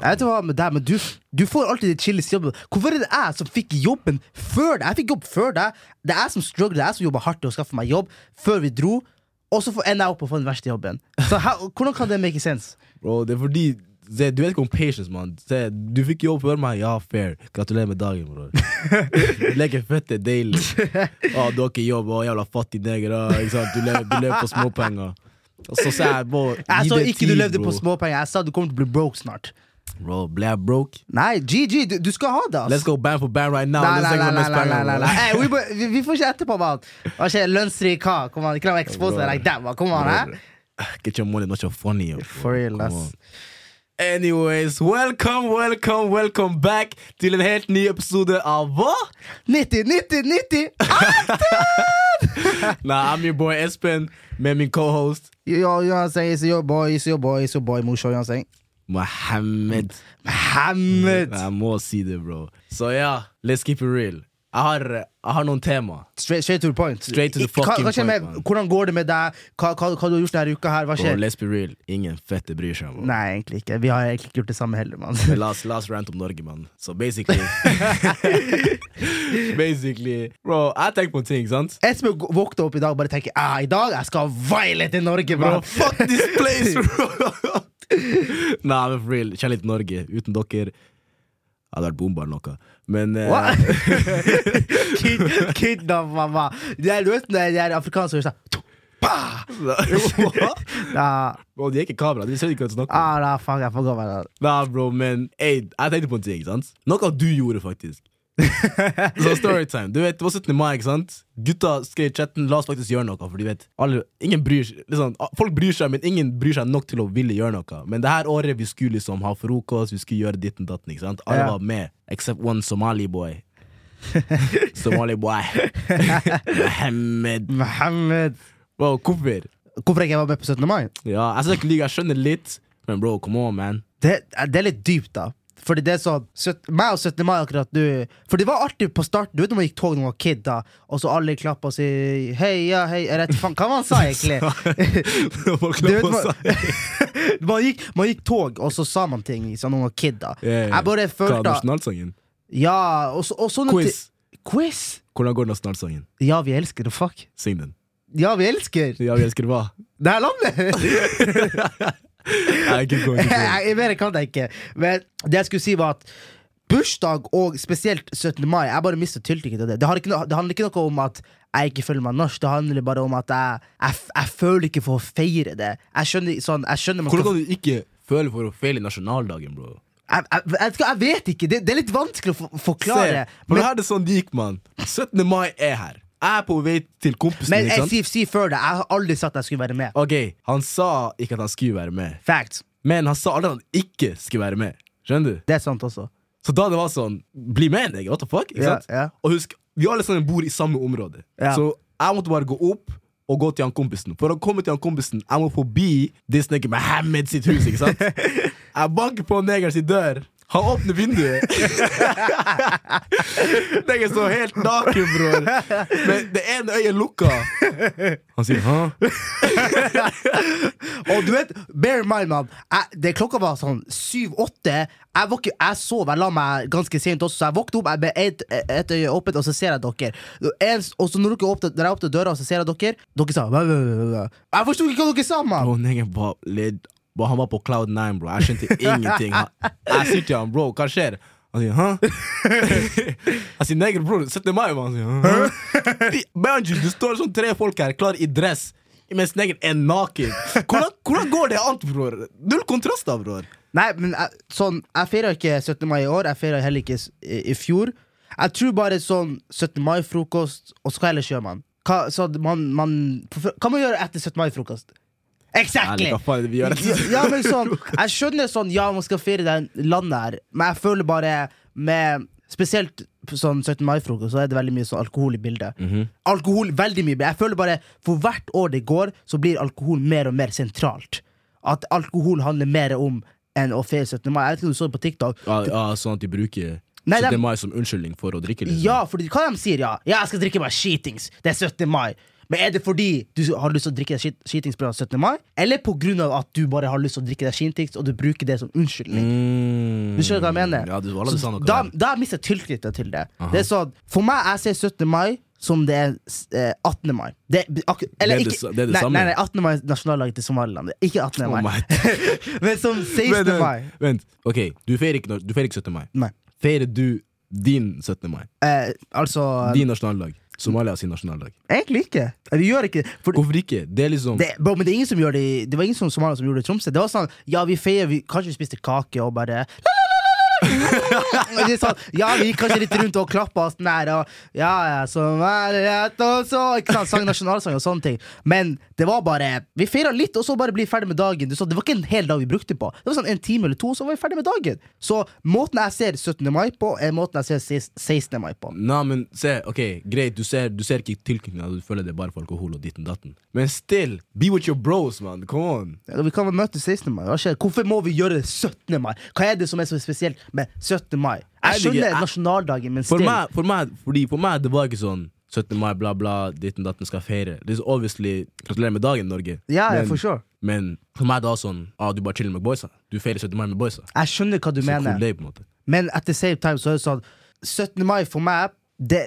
Jeg vet hva med deg, men du, du får alltid de chilleste jobbene. Hvorfor er det jeg som fikk jobben før deg? Jeg fikk jobb før deg. Det er jeg som struggler, det er jeg som jobber hardt til å skaffe meg jobb før vi dro. Og så ender jeg opp å få den verste jobben. Så how, Hvordan kan det make sense? Bro, det er fordi se, Du vet ikke om patience, mann. Du fikk jobb før meg, ja, fair. Gratulerer med dagen, bror. fett Det er deilig. Å, du har ikke jobb, å, jævla fattig neger. Du lever, du lever på småpenger. Og så sa jeg, bro, Jeg gi sa det ikke du tid, levde på småpenger. Jeg sa du kommer til å bli broke snart. Bro, ble jeg broke? Nei, GG, du, du skal ha det, ass. Let's go band for band right now. Nei, nei, nei, nei. Hey, we, bo- vi, får ikke etterpå, mann. Hva skjer? Lønnsrik hva? Kom an, Ikke la meg expose deg like that, man. Kom an. Get your money, not your funny. bro. For real, ass. Anyways, welcome, welcome, welcome back til en helt ny episode av Hva? 90, 90, 90! Nah, I'm your boy Espen med min co-host Yo, saying? It's your boy, it's your boy, it's your boy, Musho, you know? Mohammed. Mohammed! Jeg må si det, bro. Så ja, let's keep it real. Jeg har, jeg har noen tema. Straight, straight to the point. Straight to the hva, hva point med, man. Hvordan går det med deg? Hva, hva, hva du har gjort denne uka her? Hva Bro, let's be real. Ingen fette bryr seg. Bro. Nei, egentlig ikke. Vi har egentlig ikke gjort det samme heller, mann. Men La oss, la rant om Norge, mann. Så basically Basically Bro, jeg tenker på ting, sant? Espen våkna opp i dag og bare tenker ah, i dag jeg skal viole til Norge, Bro, bro. fuck this place, bro! Nei, men for real. Kjærlighet til Norge. Uten dere jeg hadde vært bomba eller noe. Men uh, Kidnapp mamma. De er, løst når de er afrikanske og? Ja, Bro, de er ikke kamera. De ser ikke hva du snakker om. ah, nah, fuck, jeg får gå med det. Nei, bro, men ey, jeg tenkte på en ting, sant? Noe du gjorde, faktisk. Så storytime. Du vet, Det var 17. mai, ikke sant? Gutta skrev i chatten la oss faktisk gjøre noe. For de vet, alle, ingen bryr liksom, Folk bryr seg, men ingen bryr seg nok til å ville gjøre noe. Men det her året vi skulle liksom ha frokost, vi skulle gjøre ditten datten. ikke sant? Alle Ja. var med, except one Somali boy. Somali boy. Mohammed. Mohammed. Bro, hvorfor? Hvorfor jeg var med på 17. mai? Ja, ikke jeg skjønner litt, men bro, come on, man. Det, det er litt dypt, da. Fordi det er sånn Meg og 17. mai akkurat du For det var artig på starten. Du vet når man gikk tog når man var kid, da og så alle klappa og sier hei, ja, hei Jeg vet faen hva man sa, egentlig. Du vet, man, man, gikk, man gikk tog, og så sa man ting sånn når man var kid. da yeah. Jeg bare følte Hva, er nasjonalsangen? Ja, og, så, og sånne Quiz. Quiz? Hvordan går nasjonalsangen? Ja, vi elsker det, fuck. Syng den. Ja, vi elsker Ja, vi elsker hva? det her landet! Nei, ikke gå, ikke gå. Jeg Mer kan jeg ikke. Men det jeg skulle si, var at bursdag, og spesielt 17. mai Jeg bare mister tiltrykket av det. Det, noe, det handler ikke noe om at jeg ikke føler meg norsk, det handler bare om at jeg, jeg, jeg føler ikke for å feire det. Jeg skjønner, sånn, jeg skjønner Hvordan kan du ikke føle for å feile nasjonaldagen, bro? jeg, jeg, jeg, vet ikke, det, det er litt vanskelig å for, forklare. Se, Men, det her er sånn det gikk, mann. 17. mai er her. Jeg er på vei til kompisen men jeg si, sier si før det, jeg har aldri sagt at jeg skulle være med. Ok, Han sa ikke at han skulle være med, Fact. men han sa aldri at han ikke skulle være med. Skjønner du? Det er sant også. Så da det var sånn Bli med, nigga. What the fuck? Ikke Ja, sant? ja. Og husk, vi alle sammen bor i samme område. Ja. Så jeg måtte bare gå opp og gå til han kompisen. For å komme til han kompisen, jeg må forbi this nigga Mohammed sitt hus. ikke sant? Jeg banker på negeren sin dør. Han åpner vinduet. Negeren står helt naken, bror. Med det ene øyet lukka. Han sier 'hæ'? Og du vet, bear in mind, man jeg, det, Klokka var sånn syv-åtte. Jeg, ikke- jeg sov, jeg la meg ganske sent også, så jeg våkner opp jeg med ett et øye åpent, og så ser jeg dere. En, og så når, dere åpnet, når jeg åpner døra, og så ser jeg dere, dere sa? Jeg forsto ikke hva dere sa, mann! Led bro, Han var på cloud nine, bro. Jeg skjønte ingenting. Han, jeg sier til han, bro, hva skjer? Han sier 'hæ?' Jeg sier 'neger, bro, 17. mai', man. Han sier 'hæ?' Behind you, det står sånn tre folk her, klar i dress, mens negeren er naken. Hvordan, hvordan går det an, bror? Null kontraster, bror. Nei, men sånn, jeg feira ikke 17. mai i år, jeg feira heller ikke i, i fjor. Jeg tror bare sånn 17. mai-frokost, og så hva ellers gjør man? Hva, så man, man, hva man gjør etter 17. mai-frokost? Exactly! Ærlig, hva faen er det vi gjør ja, men sånn, jeg skjønner sånn, ja, man skal feire det landet her, men jeg føler bare med Spesielt sånn 17. mai-frokost Så er det veldig mye sånn alkohol i bildet. Mhm. Alkohol, veldig mye Jeg føler bare For hvert år det går, så blir alkohol mer og mer sentralt. At alkohol handler mer om enn å feire 17. mai. Jeg vet ikke om du så det på TikTok. Ja, ja, sånn at de bruker Nei, 17. dem- mai som unnskyldning for å drikke, liksom. Ja, fordi hva de sier, ja? Ja, jeg skal drikke meg skitings. Det er 17. mai. Men er det fordi du har lyst til å drikke deg skit- skitings på 17. mai? Eller på grunn av at du bare har lyst til å drikke deg skitings, og du bruker det som unnskyldning? Mm. Du skjønner hva jeg mener? Ja, du alle sa noe Da, da mister jeg tilknytningen til det. Det er sånn, For meg, jeg ser 17. mai som det er eh, 18. mai. Det, ak eller Det det ikke, det nei, nei, nei, 18. mai er nasjonaldagen til Somaliland. Ikke 18. Oh mai. Men som 16. Vent, mai. vent. Ok, du feirer ikke, du ikke 17. mai. Nei. Feirer du din 17. mai? Eh, altså Din nasjonaldag? Somalia sin nasjonaldag? Egentlig ikke. Vi gjør ikke det. For Hvorfor ikke? Det er liksom det, bro, men det er ingen som gjør det Det var ingen som Somalia som gjorde det i Tromsø. Det var sånn, ja, vi feier, vi, kanskje vi spiste kake og bare det er sånn, ja, vi gikk kanskje litt rundt og klappa oss nær, og ja, ja, så er rett, og så ikke sant, sang nasjonalsang og sånne ting. Men det var bare Vi feira litt, og så bare bli ferdig med dagen. Du så, det var ikke en hel dag vi brukte på. Det var sånn en time eller to, så var vi ferdig med dagen. Så måten jeg ser 17. mai på, er måten jeg ser 16. mai på. Nei, men se, ok, greit, du ser, du ser ikke tilknytninga, du føler det bare for alkohol og ditten datten. Men still, be with your bros, man. Come on. Ja, Vi kan vel møtes 16. mai. Hva skjer? Hvorfor må vi gjøre 17. mai? Hva er det som er så spesielt med 17. mai? Jeg skjønner nasjonaldagen, men For still. meg, for meg, fordi for meg det var ikke sånn 17. mai, bla, bla, ditten datten skal feire. Det er obviously Gratulerer med dagen, Norge. Ja, men, for sure. men for meg da sånn ah, Du bare chiller med boysa. Du feirer 17. mai med boysa. Jeg skjønner hva du Så mener. cool day, på en måte. Men at the same time så er det sånn 17. mai for meg, det,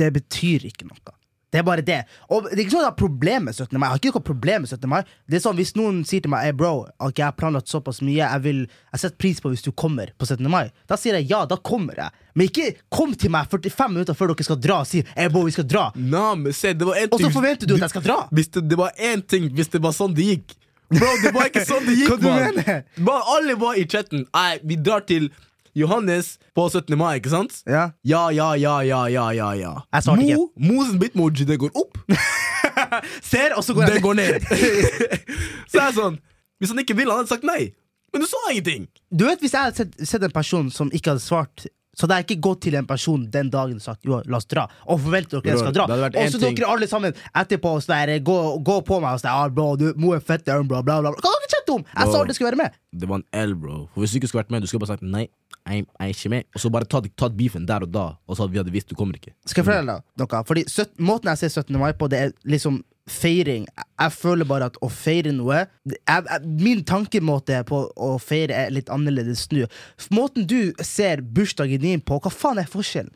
det betyr ikke noe. Det er bare det. Og det er ikke sånn at jeg har problem med 17. mai. Jeg har ikke noe problem med 17. mai. Det er sånn Hvis noen sier til meg hey bro, okay, jeg har planlagt såpass mye, jeg vil Jeg setter pris på hvis du kommer på 17. mai, da sier jeg ja, da kommer jeg. Men ikke kom til meg 45 minutter før dere skal dra og si hey bro, vi skal dra. Men se, det var en Og så forventer du at jeg skal dra. Hvis det, det var én ting Hvis det var sånn det gikk Bro, det var ikke sånn det gikk, Hva du mann. mener? Bare Alle var i chatten Nei, vi drar til Johannes på 17. mai, ikke sant? Ja. Ja, ja, ja, ja, ja, ja, ja. Jeg svarte ikke. Mo, Moses bitmoji, det går opp, Ser, og så går det går ned. så er det sånn Hvis han ikke ville, han hadde sagt nei. Men du sa ingenting. Du vet Hvis jeg hadde sett, sett en person som ikke hadde svart Så hadde jeg ikke gått til en person den dagen og sagt jo, la oss dra, og forventer dere jeg skal dra. det Og så dere alle sammen etterpå og sånn der, gå, gå på meg og sånn ah, bro, du, Mo er fett, bla, bla, bla. Hva dere chatte om? Jeg sa Bro. skulle være med. Det var en L, bro. For Hvis du ikke skulle vært med, du skulle bare sagt nei. Jeg jeg er ikke med Og så bare tatt, tatt beefen der og da, og så hadde vi hadde visst du kommer ikke. Skal jeg fortelle noe? Fordi søt- Måten jeg ser 17. mai på, det er liksom feiring. Jeg- Jeg føler bare at å feire noe jeg, jeg, Min tankemåte på å feire er litt annerledes nå. Måten du ser bursdagen din på, hva faen er forskjellen?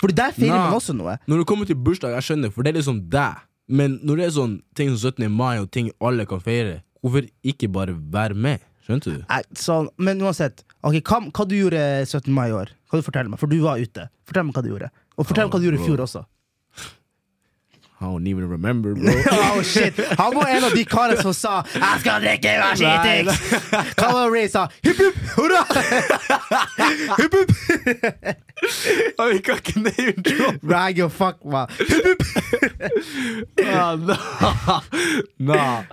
Fordi der feirer Nei. man også noe. Når det kommer til bursdag, jeg skjønner, for det er liksom deg. Men når det er sånn ting som 17. mai og ting alle kan feire, hvorfor ikke bare være med? Skjønte du? Nei, sånn, men uansett, ok, hva, hva du gjorde 17. mai i år? Kan du fortelle meg? For du var ute. Fortell meg hva du gjorde. Og fortell meg hva du gjorde i fjor også. I don't even remember, bro. Oh shit, Han var en av de karene som sa 'Jeg skal drikke hver skitings'! Hva var Ray sa? Hipp hipp hurra! Hipp hipp! Vi kan ikke name drop. Rag your fuck, man. Hipp hipp! Ah, nah. nah.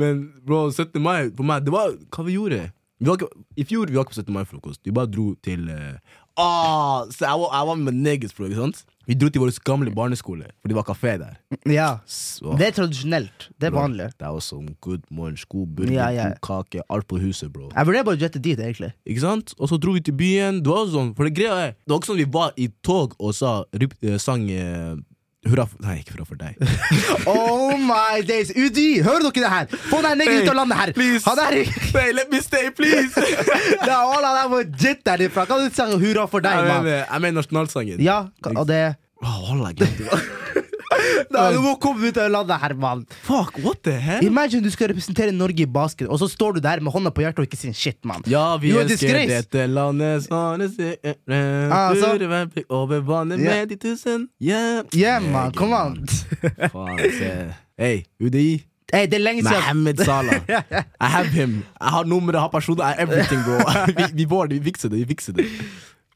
Men bro, 17. mai for meg, det var hva vi gjorde. Vi var ikke, I fjor vi var ikke på 17. mai-frokost. Vi bare dro til uh, ah, så jeg, var, jeg var med niggas, bro. Ikke sant? Vi dro til vår gamle barneskole, for det var kafé der. Ja, Så, det er tradisjonelt. Det er bro, vanlig. Det var sånn good morning, god burger, Ja, ja. god kake, alt på huset, bro. Jeg vurderer bare å jette dit, egentlig. Ikke sant? Og så dro vi til byen. Det var sånn, for det greia er Det var ikke sånn vi var i tog og sa, ryp, eh, sang eh, Hurra for Nei, ikke hurra for deg. Oh my days! UDI, hører dere det her? Få den niggen ut av landet her! please. Han er Hey, let me stay, please! Da, Alla der må jitte derifra. Kan du si hurra for deg, mann? jeg mener nasjonalsangen. Ja, og det Oh, jeg glemte Du må komme ut av landet her, mann. Fuck, what the hell? Imagine du skal representere Norge i basket, og så står du der med hånda på hjertet og ikke sier shit, mann. Ja, vi jo, elsker disgrace. dette landet sånn det ser ut. Ah, så- Burde være blikk over vannet Ja. med de tusen Yeah, Yeah, man, come on. Hei. UDI. Hey, det er lenge siden. Mohammed Salah. I have him. Jeg har nummeret, jeg har personer, jeg har everything, bro. vi, vi vi fikser det. vi fikser det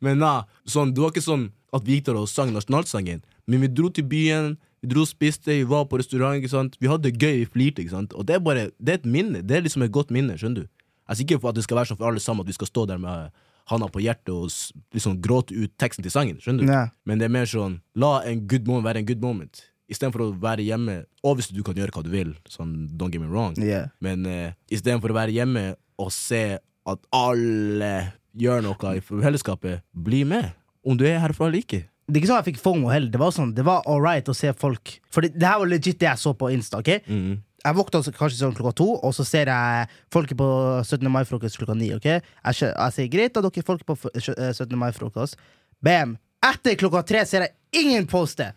Men nei, sånn, det var ikke sånn at vi gikk der og sang nasjonalsangen. Men vi dro til byen, vi dro og spiste, vi var på restaurant. ikke sant? Vi hadde det gøy, vi flirte. ikke sant? Og det er bare, det er et minne. Det er liksom et godt minne. skjønner du? Altså Ikke for at det skal være sånn for alle sammen, at vi skal stå der med handa på hjertet og liksom gråte ut teksten til sangen. skjønner du? Ja. Men det er mer sånn, la en good moment være en good moment. Istedenfor å være hjemme. Obviously, du kan gjøre hva du vil, sånn, don't get me wrong. Yeah. Men uh, istedenfor å være hjemme og se at alle gjør noe i fellesskapet, bli med. Om du er herfra eller ikke. Det er ikke sånn jeg fikk FOMO heller. Det var sånn, det var all right å se folk For det, det her var legit det jeg så på Insta. ok? Mm. jeg altså kanskje sånn klokka to, og så ser jeg folket på 17. mai-frokost klokka ni. ok? Jeg, jeg sier greit, da dere er folk på f- sjø- eh, 17. mai-frokost. Bam! Etter klokka tre ser jeg ingen poste.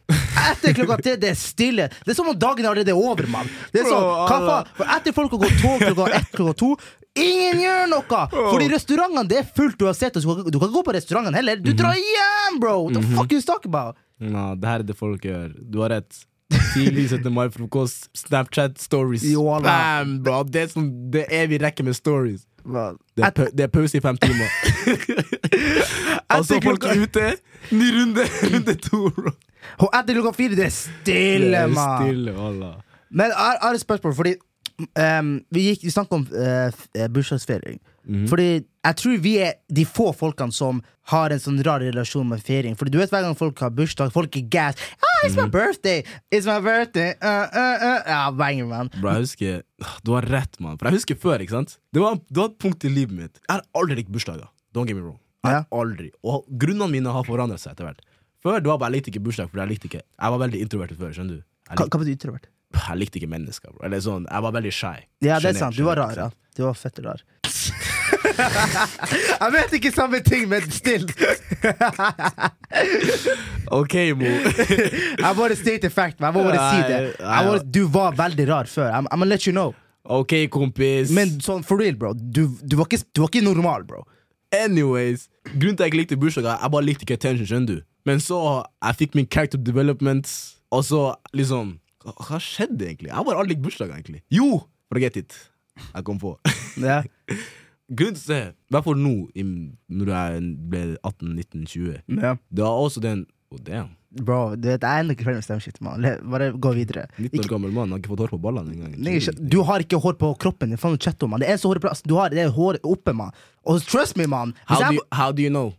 Etter klokka tre det er stille. Det er som om dagen allerede er over, mann. Det er sånn, hva faen? For etter folk har gått tog klokka ett, klokka to Ingen gjør noe! Fordi restaurantene det er fullt uansett. Du, Du kan, ikke gå på restaurantene heller. Du drar hjem, bro! What the fuck you talking about? Nå, det her er det folk gjør. Du har rett. Tidlig 17. mai-frokost, Snapchat stories. Bam, bro. Det er, som, det er vi rekker med stories. Det er, Et- det er pause i fem timer. Og folk er ute. Ny runde, runde to, bro. Og etter klokka fire, det er stille, mann. Men jeg har et spørsmål, fordi um, vi, gikk, vi snakket om uh, bursdagsfeiring. Mhm. Fordi jeg tror vi er de få folkene som har en sånn rar relasjon med feiring. Fordi du vet hver gang folk har bursdag, folk er gass. Ah, it's mm. my birthday! It's my birthday! Uh, uh, uh. Ja, banger, man. Bro, jeg husker Du har rett, mann. For jeg husker før, ikke sant? Det var, det var et punkt i livet mitt. Jeg har aldri likt bursdager. Don't get me wrong. Jeg har aldri. Og grunnene mine har forandret seg etter hvert. Før det var bare jeg likte ikke bursdag, for jeg likte ikke Jeg var veldig introvert før, skjønner du. Hva, hva betyr introvert? jeg likte ikke mennesker, bro. Eller sånn, jeg var veldig shy. Ja, det er sant. Du var rar, ja. Du var fett rar. jeg vet ikke samme ting, men still. Ok, Mo. Jeg bare state fact, men jeg må bare si det. Bare, du var veldig rar før. I'm, I'm gonna let you know. ok, kompis. Men sånn for real, bro. Du, du, var, ikke, du var ikke normal, bro. Anyways, grunnen til at jeg ikke likte bursdager, jeg bare likte ikke attention, skjønner du. Men så jeg fikk min character development, og så liksom Hva hva skjedde egentlig? Jeg har bare aldri likt bursdager, egentlig. Jo! Forget it. Jeg kom på. Ja. Grunnen til det, i hvert fall nå, når jeg ble 18-19-20, Ja. det var også den oh, damn, Bro, du vet, jeg er ikke ferdig med stemmeskiftet, mann. Bare gå videre. 19 år gammel mann har ikke fått hår på ballene engang. Du har ikke hår på kroppen. din, Faen, om, mann. Det eneste håret plass du har, det er hår oppe, mann. Og trust me, mann. How, do jeg- you- how do you know?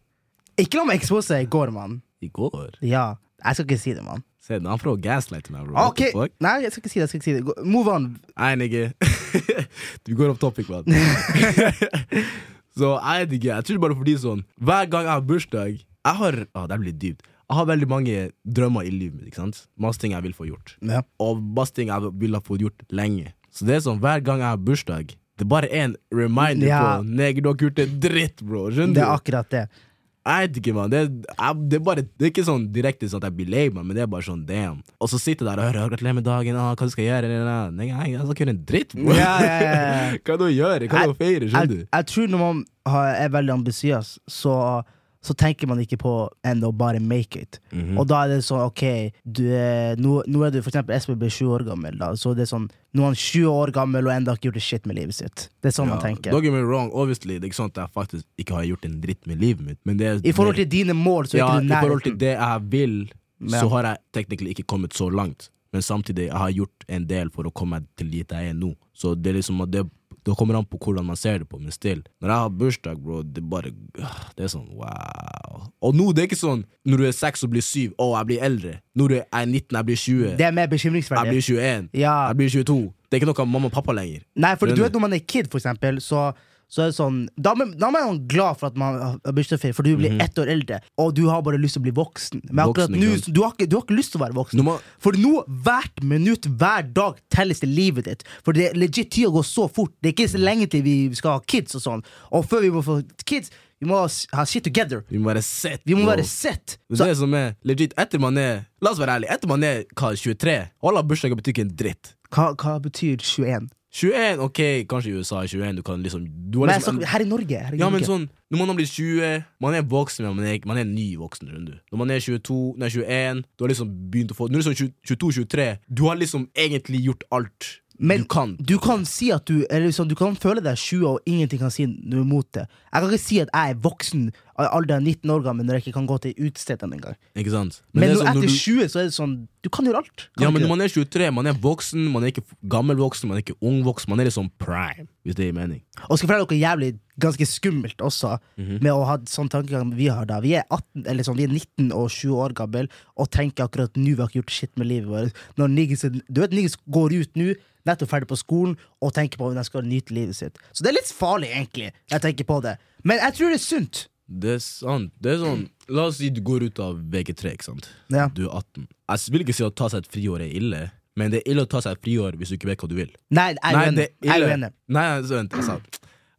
Ikke la meg expose i går, mann. I går? Ja. Jeg skal ikke si det, mann. Se, han prøver å gaslighte meg, bro. What Ok. Nei, jeg skal ikke si det. jeg skal ikke si det Move on. Nei, nigga. du går opp topic, mann. Så jeg vet ikke, jeg tror bare fordi sånn Hver gang jeg har bursdag Jeg har, Å, det blir dypt Jeg har veldig mange drømmer i livet mitt, ikke sant? Masse ting jeg vil få gjort Ja. Og masse ting jeg vil ha fått gjort lenge Så det er sånn, hver gang jeg har bursdag Det er bare en reminder Ja. på Neger, du har ikke gjort en dritt, bro Skjønner du? Det er akkurat det. Jeg vet ikke, man. Det, jeg, det, det er ikke sånn direkte sånn at jeg blir lei meg, men det er bare sånn damn. Og så sitter jeg der og hører 'gratulerer med dagen', ah, hva du skal gjøre? Nei, jeg, jeg skal ikke gjøre en dritt, bro. Ja, ja, ja, ja. hva det å gjøre? Hva er det å feire? Skjønner Jeg, du? jeg tror når man er veldig ambisiøs, så, så tenker man ikke på enn å bare make it. Mhm. Og da er det sånn, ok du er, nå, nå er du for eksempel Espen blir 20 år gammel, da. Så det er sånn Nå er han 20 år gammel og enda ikke gjort det shit med livet sitt. Det er sånn man tenker. Don't get me wrong, obviously, det er ikke sånn at jeg faktisk ikke har gjort en dritt med livet mitt, men det er I forhold til dine mål, så er ja, ikke du i forhold til det jeg vil, Ja. så har jeg teknisk ikke kommet så langt. Men samtidig jeg har gjort en del for å komme meg til dit jeg er nå. Så det er liksom at det, det kommer an på hvordan man ser det på, men still. Når jeg har bursdag, bro, det er bare Det er sånn wow. Og nå, det er ikke sånn når du er seks og blir syv, å, jeg blir eldre. Når du er 19, jeg blir 20. Det er mer Jeg blir 21. Ja. Jeg blir 22. Det er ikke noe mamma og pappa lenger. Nei, for du vet når man er kid, for eksempel, så så er det sånn, da, da er man glad for at man har bursdagsferie, for du blir ett år eldre, og du har bare lyst til å bli voksen. Men akkurat. Voksen, nå, du har, ikke, du har ikke lyst til å være voksen. Når For nå, hvert minutt, hver dag telles det livet ditt. For det er legit tida går så fort. Det er ikke så lenge til vi skal ha kids og sånn. Og før vi må få kids, vi må ha- shit together. vi må være sett. Vi må bro. være sett. Det Så, er det som er legit. Etter man er La oss være ærlig Etter man er hva, 23, alle bursdager betyr ikke en dritt. hva, hva betyr 21? 21, ok, kanskje i USA er 21, du kan liksom du har Men liksom så, her i Norge. Her i Ja, men sånn, når man har blitt 20, man er voksen, men man er, man er ny voksen, du. Når man er 22, nei, 21, du har liksom begynt å få Når du er sånn 22-23, du har liksom egentlig gjort alt Men du kan. Du kan si at du eller liksom, Du kan føle deg 20 og ingenting kan si noe imot det. Jeg kan ikke si at jeg er voksen av alderen 19 år gammel når jeg ikke kan gå til utestedene engang. Ikke sant? Men, nå, sånn, etter du, 20 så er det sånn Du kan gjøre alt. Kan ja, men man er 23, man er voksen, man er ikke gammel voksen, man er ikke ung voksen, man er liksom prime, hvis det gir mening. Og skal fortelle dere jævlig ganske skummelt også, Mhm. med å ha sånn tankegang vi har da. Vi er, 18, eller sånn, vi er 19 og 20 år gammel og tenker akkurat nå vi har ikke gjort shit med livet vårt. Når Niggis, du vet Niggis går ut nå, nettopp ferdig på skolen, og tenker på om de skal nyte livet sitt. Så det er litt farlig, egentlig, jeg tenker på det. Men jeg tror det er sunt. Det er sant. Det er sånn La oss si du går ut av VG3, ikke sant. Ja. Du er 18. Jeg vil ikke si at å ta seg et friår er ille, Men det er ille å ta seg et friår hvis du ikke vet hva du vil. Nei, jeg er uenig. Nei, vent, sa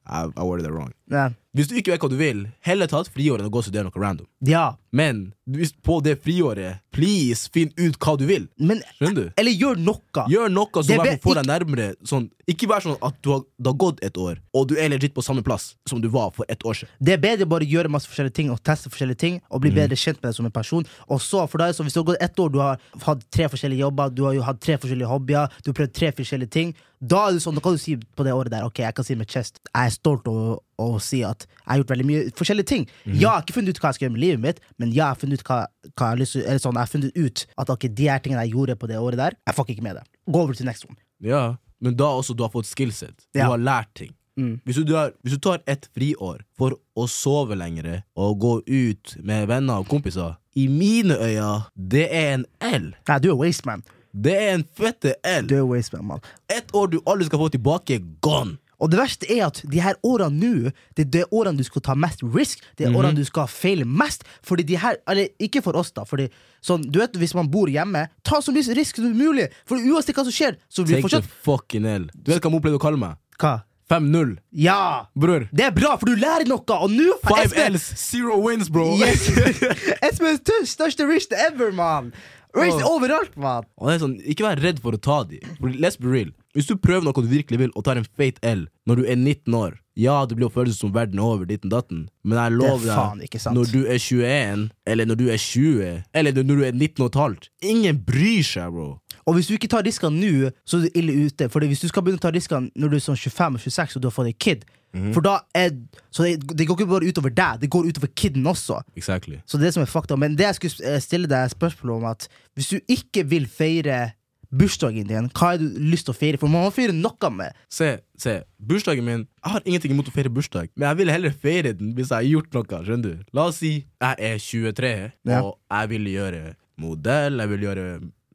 I, I worded it wrong. Ja. Hvis du ikke vet hva du vil, heller ta et friår enn å gå og studere noe random. ja. Men hvis på det friåret, please finn ut hva du vil. Men Skjønner du? Eller gjør noe. Gjør noe som Det vet får deg nærmere. Sånn, ikke vær sånn at du har, det har gått et år, og du er legit på samme plass som du var for et år siden. Det er bedre bare å gjøre masse forskjellige ting og teste forskjellige ting og Mm. bli bedre kjent med deg som en person. Og så, for deg, så det sånn, Hvis du har gått ett år, du har hatt tre forskjellige jobber, du har jo hatt tre forskjellige hobbyer, du har prøvd tre forskjellige ting, da er det sånn, da kan du si på det året der Ok, jeg kan si med chest jeg er stolt over å si at jeg har gjort veldig mye forskjellige ting. Mm. Ja, jeg har ikke funnet ut hva jeg skal gjøre med livet mitt, men ja, jeg har funnet ut hva, hva jeg har lyst til Eller sånn, jeg har funnet ut at okay, de her tingene jeg gjorde på det året der, jeg fucker ikke med det. Gå over til next one. Ja, Men da også du har fått skillset. Du Ja. har lært ting. Mm. Hvis, du har, hvis du tar et friår for å sove lengre og gå ut med venner og kompiser, i mine øyne, det er en L. Nei, du er waste man. Det er en fette L. Du er waste man, mann. Et år du aldri skal få tilbake, gone. Og det verste er at de her årene nå, det er de årene du skal ta mest risk. Det er Mhm. årene du skal feile mest. Fordi de her, eller ikke for oss, da. Fordi sånn, du vet, Hvis man bor hjemme, ta så mye risk som mulig. For uansett hva som skjer, så blir Take the fucking hell. Du vet hva mor pleide å kalle meg? Hva? 5-0. Ja! Bror. Det er bra, for du lærer noe! Og nå Five L's, zero wins, bro. Yes. Espen største risk ever, mann! Åh. overalt, mann! Og det er sånn, Ikke vær redd for å ta de. For let's be real. Hvis du prøver noe du virkelig vil, og tar en feit L når du er 19 år Ja, det blir å føles som verden er over, ditten datten, men jeg lover er deg, når du er 21, eller når du er 20, eller når du er 19 og et halvt Ingen bryr seg, bro. Og hvis du ikke tar riskene nå, så er du ille ute. Fordi hvis du skal begynne å ta riskene når du er sånn 25-26 og du har fått en kid Mhm. For da er Så det, det går ikke bare utover deg, det går utover kiden også. Exactly. Så det som er fakta. Men det jeg skulle eh, stille deg spørsmål om, at hvis du ikke vil feire bursdagen din, hva har du lyst til å feire? For man må feire noe med. Se, se, bursdagen min Jeg har ingenting imot å feire bursdag, men jeg vil heller feire den hvis jeg har gjort noe. skjønner du? La oss si jeg er 23, Ja. og jeg vil gjøre modell, jeg vil gjøre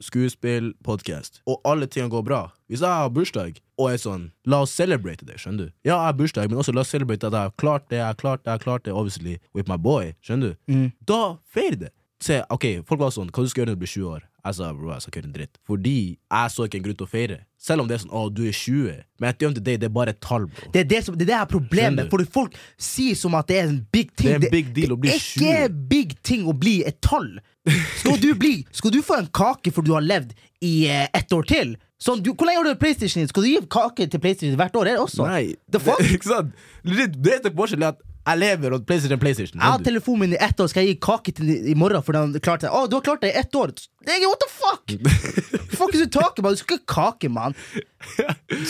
skuespill, podkast, og alle tingene går bra. Hvis jeg har bursdag og er sånn La oss celebrate det, skjønner du? Ja, jeg har bursdag, men også la oss celebrate at jeg har klart det, jeg har klart det, jeg har klart det, obviously, with my boy. Skjønner du? Mm. Da feir det. Se, ok, Folk var sånn Hva du skal gjøre når du blir 20 år? Jeg sa bro, jeg skal ikke gjøre en dritt. Fordi jeg så ikke en grunn til å feire. Selv om det er sånn å, du er 20. Men at the end of det er bare et tall, bro. Det er det, som, det er det her problemet. Fordi folk sier som at det er en big ting. Det er en big deal å bli Det er ikke big ting å bli et tall. Skal du bli Skal du få en kake for du har levd i eh, ett år til? Sånn, du, hvor lenge har du PlayStation? din? Skal du gi kake til PlayStation hvert år? Er det også? Nei. The fuck? Det, ikke sant? Det, det er forskjellen er at jeg lever og PlayStation PlayStation. Jeg har telefonen min i ett år, skal jeg gi kake til den i morgen fordi han klarte det? Å, du har klart det i ett år! Det er, what the fuck?! fuck is taket, talking? Du skal ikke kake, mann!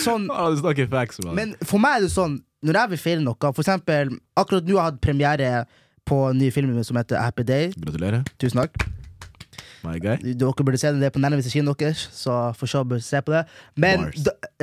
Sånn, du snakker facts, man. men for meg er det sånn, når jeg vil feire noe For eksempel, akkurat nå har jeg hatt premiere på en ny film som heter Happy Day. Gratulerer, Tusen takk. my guy. Dere burde se den, det er på nærmeste kino deres, så for så bør se på det. Men,